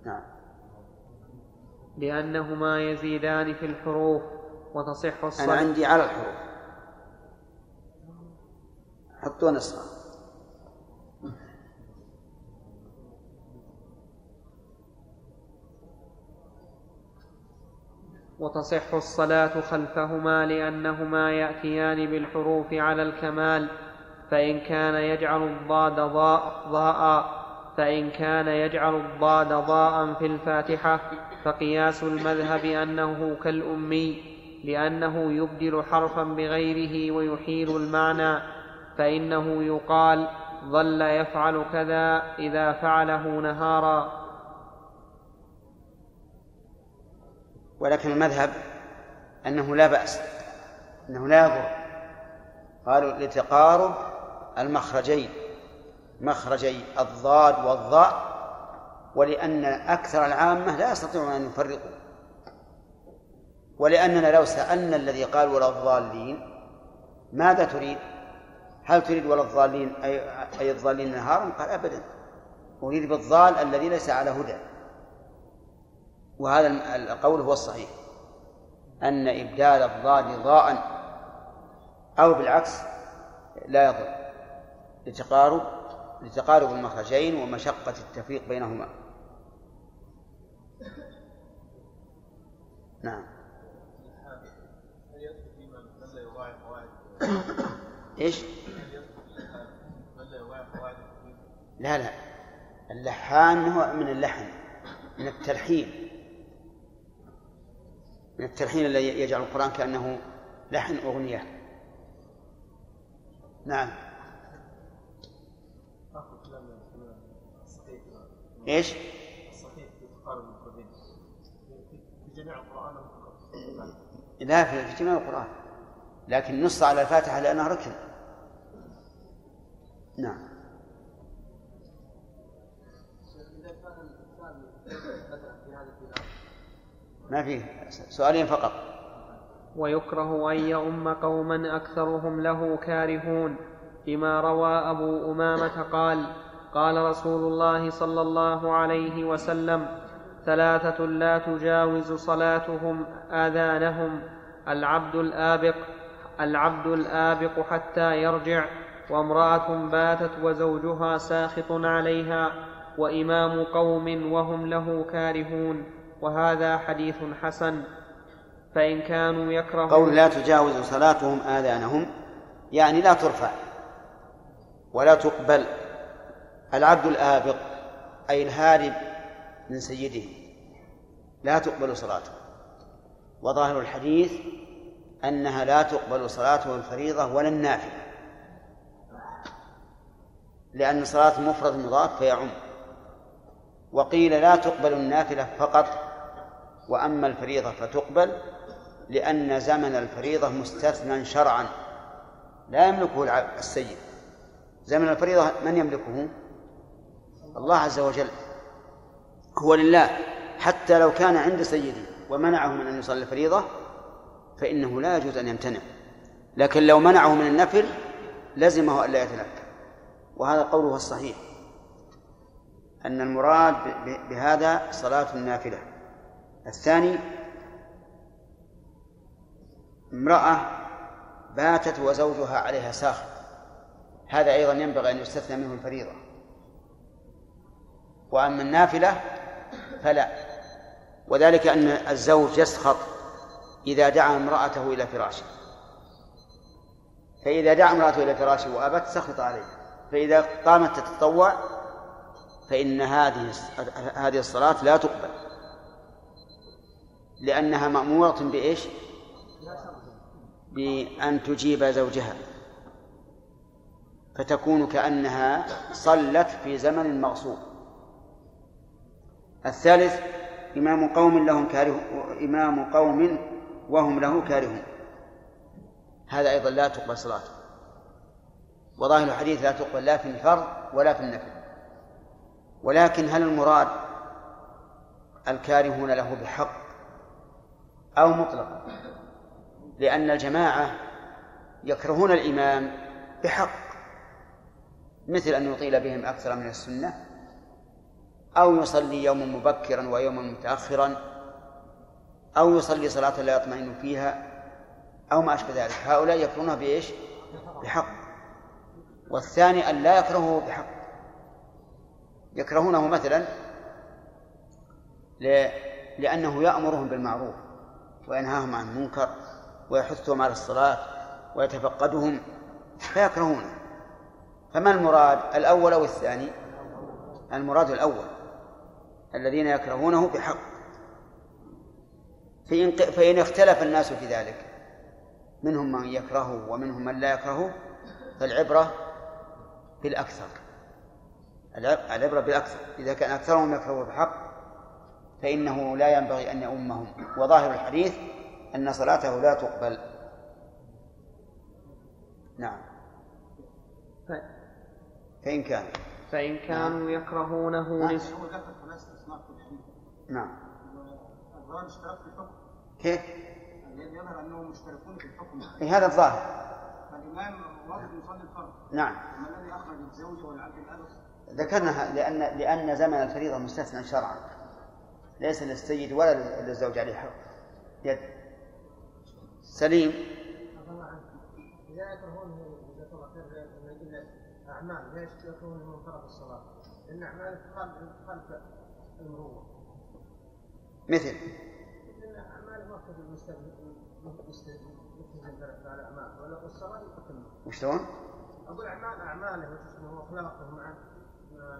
نعم. لأنهما يزيدان في الحروف وتصح أنا الصلاة عندي على الحروف. حطوا نسخة وتصح الصلاة خلفهما لأنهما يأتيان بالحروف على الكمال فإن كان يجعل الضاد ضاء ضاء فإن كان يجعل الضاد ضاء في الفاتحة فقياس المذهب أنه كالأمي لأنه يبدل حرفا بغيره ويحيل المعنى فإنه يقال ظل يفعل كذا إذا فعله نهارا. ولكن المذهب أنه لا بأس أنه لا يضر قالوا لتقارب المخرجين مخرجي الضاد والضاء ولأن أكثر العامة لا يستطيعون أن يفرقوا ولأننا لو سألنا الذي قال ولا الضالين ماذا تريد؟ هل تريد ولا الضالين أي, أي الضالين نهارا؟ قال أبدا أريد بالضال الذي ليس على هدى وهذا القول هو الصحيح. أن إبدال الضاد ضاء أو بالعكس لا يضر. لتقارب لتقارب المخرجين ومشقة التفريق بينهما. نعم. إيش؟ لا لا. اللحان هو من اللحن من التلحين. من التلحين الذي يجعل القرآن كأنه لحن أغنية. نعم. إيش؟ لا في جميع القرآن. لكن نص على الفاتحة لأنها ركن. نعم إذا كان الإنسان مثلا في هذا البناء ما فيه سؤالين فقط. ويكره أن يؤم قوما أكثرهم له كارهون. لما روى أبو أمامة قال قال رسول الله صلى الله عليه وسلم ثلاثة لا تجاوز صلاتهم آذانهم. العبد الآبق العبد الآبق حتى يرجع. وامرأة باتت وزوجها ساخط عليها. وإمام قوم وهم له كارهون. وهذا حديث حسن. فإن كانوا يكرهون قول لا تجاوز صلاتهم آذانهم يعني لا ترفع ولا تقبل العبد الآبق أي الهارب من سيده. لا تقبل صلاته. وظاهر الحديث أنها لا تقبل صلاته الفريضة ولا النافلة. لأن صلاة المفرد مضاف فيعم. وقيل لا تقبل النافلة فقط وأما الفريضة فتقبل لأن زمن الفريضة مستثنى شرعا. لا يملكه السيد. زمن الفريضة من يملكه؟ الله عز وجل. هو لله. حتى لو كان عند سيده ومنعه من أن يصلي الفريضة فإنه لا يجوز أن يمتنع. لكن لو منعه من النفل لزمه ألا يتنفل. وهذا قوله الصحيح. أن المراد بهذا صلاة النافلة. الثاني امرأة باتت وزوجها عليها ساخط. هذا أيضا ينبغي أن يستثنى منه الفريضة. وأما النافلة فلا. وذلك أن الزوج يسخط إذا دعا امرأته إلى فراشه. فإذا دعا امرأته إلى فراشه وأبت سخط عليه. فإذا قامت تتطوع فإن هذه هذه الصلاة لا تقبل. لأنها مأمورة بإيش؟ بأن تجيب زوجها. فتكون كأنها صلت في زمن مغصوب. الثالث إمام قوم لهم كاره إمام قوم وهم له كارهون. هذا أيضا لا تقبل صلاته. وظاهر الحديث لا تقبل لا في الفرض ولا في النفل. ولكن هل المراد الكارهون له بحق أو مطلقا. لأن الجماعة يكرهون الإمام بحق مثل أن يطيل بهم أكثر من السنة أو يصلي يوما مبكرا ويوما متأخرا أو يصلي صلاة لا يطمئن فيها أو ما أشبه ذلك. هؤلاء يكرهونه بإيش؟ بحق. والثاني أن لا يكرهه بحق. يكرهونه مثلا لأنه يأمرهم بالمعروف. وينهاهم عن المنكر ويحثهم على الصلاة ويتفقدهم فيكرهونه فما المراد الأول أو الثاني؟ المراد الأول الذين يكرهونه بحق. فإن, فإن اختلف الناس في ذلك منهم من يكرهه ومنهم من لا يكرهه فالعبرة بالأكثر العبرة بالأكثر. إذا كان أكثرهم يكرهه بحق فإنه لا ينبغي أن يؤمهم. وظاهر الحديث أن صلاته لا تقبل. نعم. فإن كان. فإن كانوا يكرهونه هو لس... نعم. اشتراك في الحكم كيف؟ يظهر أنهم مشتركون في الحكم. هذا الظاهر. فالإمام واجب يصلي الفرض. نعم. أما الذي أخرج الزوج والعبد الابس ذكرنا لأن لأن زمن الفريضة مستثنى شرعا. ليس للسيد ولا للزوج عليه حق. يد. سليم. إذا يكرهونه جزاك الله خير من أجل أعمال ليش يكرهونه من فرض الصلاة؟ لأن أعمال خلف خلف المروة مثل. ولا الصلاة تتم وشلون؟ أقول أعمال أعماله وأخلاقه مع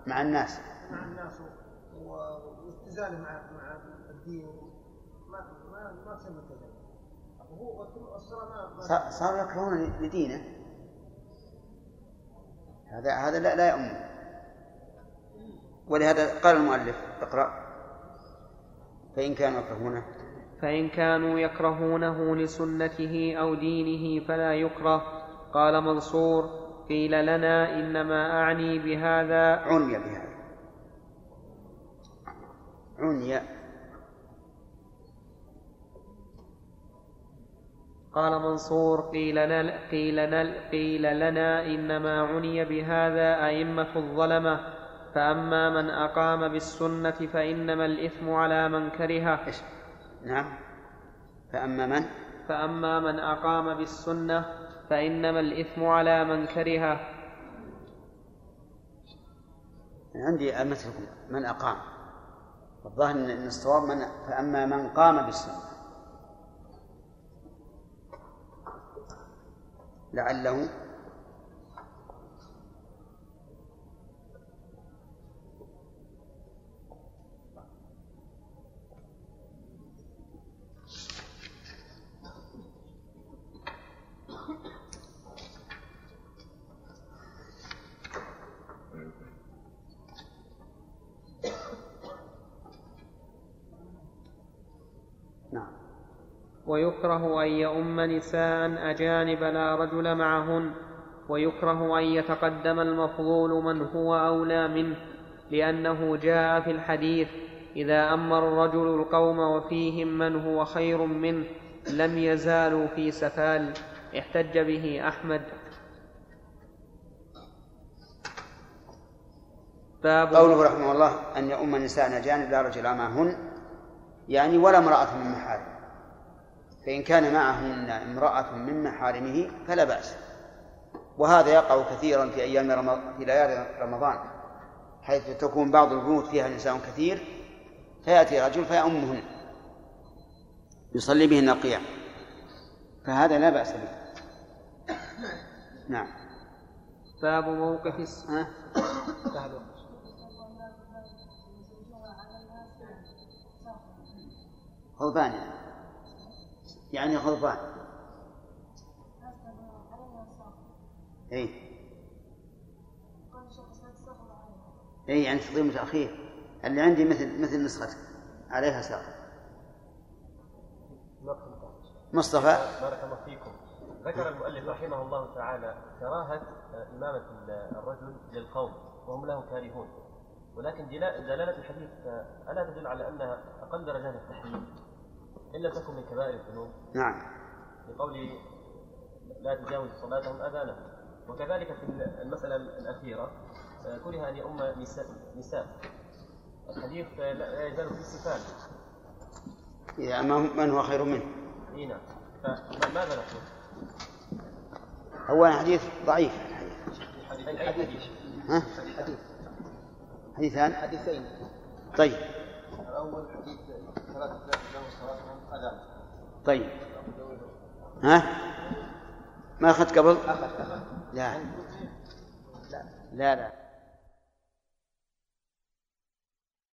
مع الناس. مع الناس. والتزامه مع مع الدين ما ما ما تصير ملتزم وهو الصلاة ما ما صار- صاروا يكرهون لدينه. هذا هذا لا لا يؤمن. ولهذا قال المؤلف اقرأ. فإن كانوا يكرهونه. فإن كانوا يكرهونه لسنته أو دينه فلا يكره. قال منصور قيل لنا إنما أعني بهذا. عني بهذا. عني. قال منصور قيل لنا, قيل, لنا قيل لنا إنما عني بهذا أئمة الظلمة فأما من أقام بالسنة فإنما الإثم على من كرهه. إيش؟ نعم. فأما من؟ فأما من أقام بالسنة فإنما الإثم على من كرهه. عندي مثلكم من أقام. الظاهر أن الصواب من فأما من قام بالسنة لعله ويكره أن يؤم نساء أجانب لا رجل معهن ويكره أن يتقدم المفضول من هو أولى منه لأنه جاء في الحديث إذا أما الرجل القوم وفيهم من هو خير منه لم يزالوا في سفال احتج به أحمد. باب قوله رحمه الله أن يؤم النساء أجانب لا رجل معهن يعني ولا امرأة من محارم. فإن كان معهن امرأة من محارمه فلا بأس. وهذا يقع كثيرا في أيام رمضان في ليالي رمضان حيث تكون بعض البيوت فيها نساء كثير فيأتي رجل فيأمهن يصلي بهن القيام. فهذا لا بأس به. نعم. باب موقف الس... ها؟ غضبان يعني غضبان اي اي يعني تقديم وتأخير اللي عندي مثل مثل نسختك. عليها ساق. مصطفى. بارك الله فيكم. ذكر المؤلف رحمه الله تعالى كراهة إمامة الرجل للقوم وهم له كارهون. ولكن دلا- دلالة الحديث ألا تدل على أنها أقل درجات التحريم؟ إن لم تكن من كبائر الذنوب. نعم. بقول لا تجاوز صلاتهم آذانهم. وكذلك في المسألة الأخيرة آه، كره أن يؤم نساء, نساء. الحديث لا يزال في استفهام إذا هو- من هو خير منه؟ إي نعم. فماذا نقول؟ أولا حديث ضعيف أي أي حديث؟ ها؟ حديثان؟ حديثين. طيب. الأول حديث ثلاثة صلاتهم أذان. طيب. ها؟ ما أخذت قبل؟ أخذ أخذ لا. لا لا.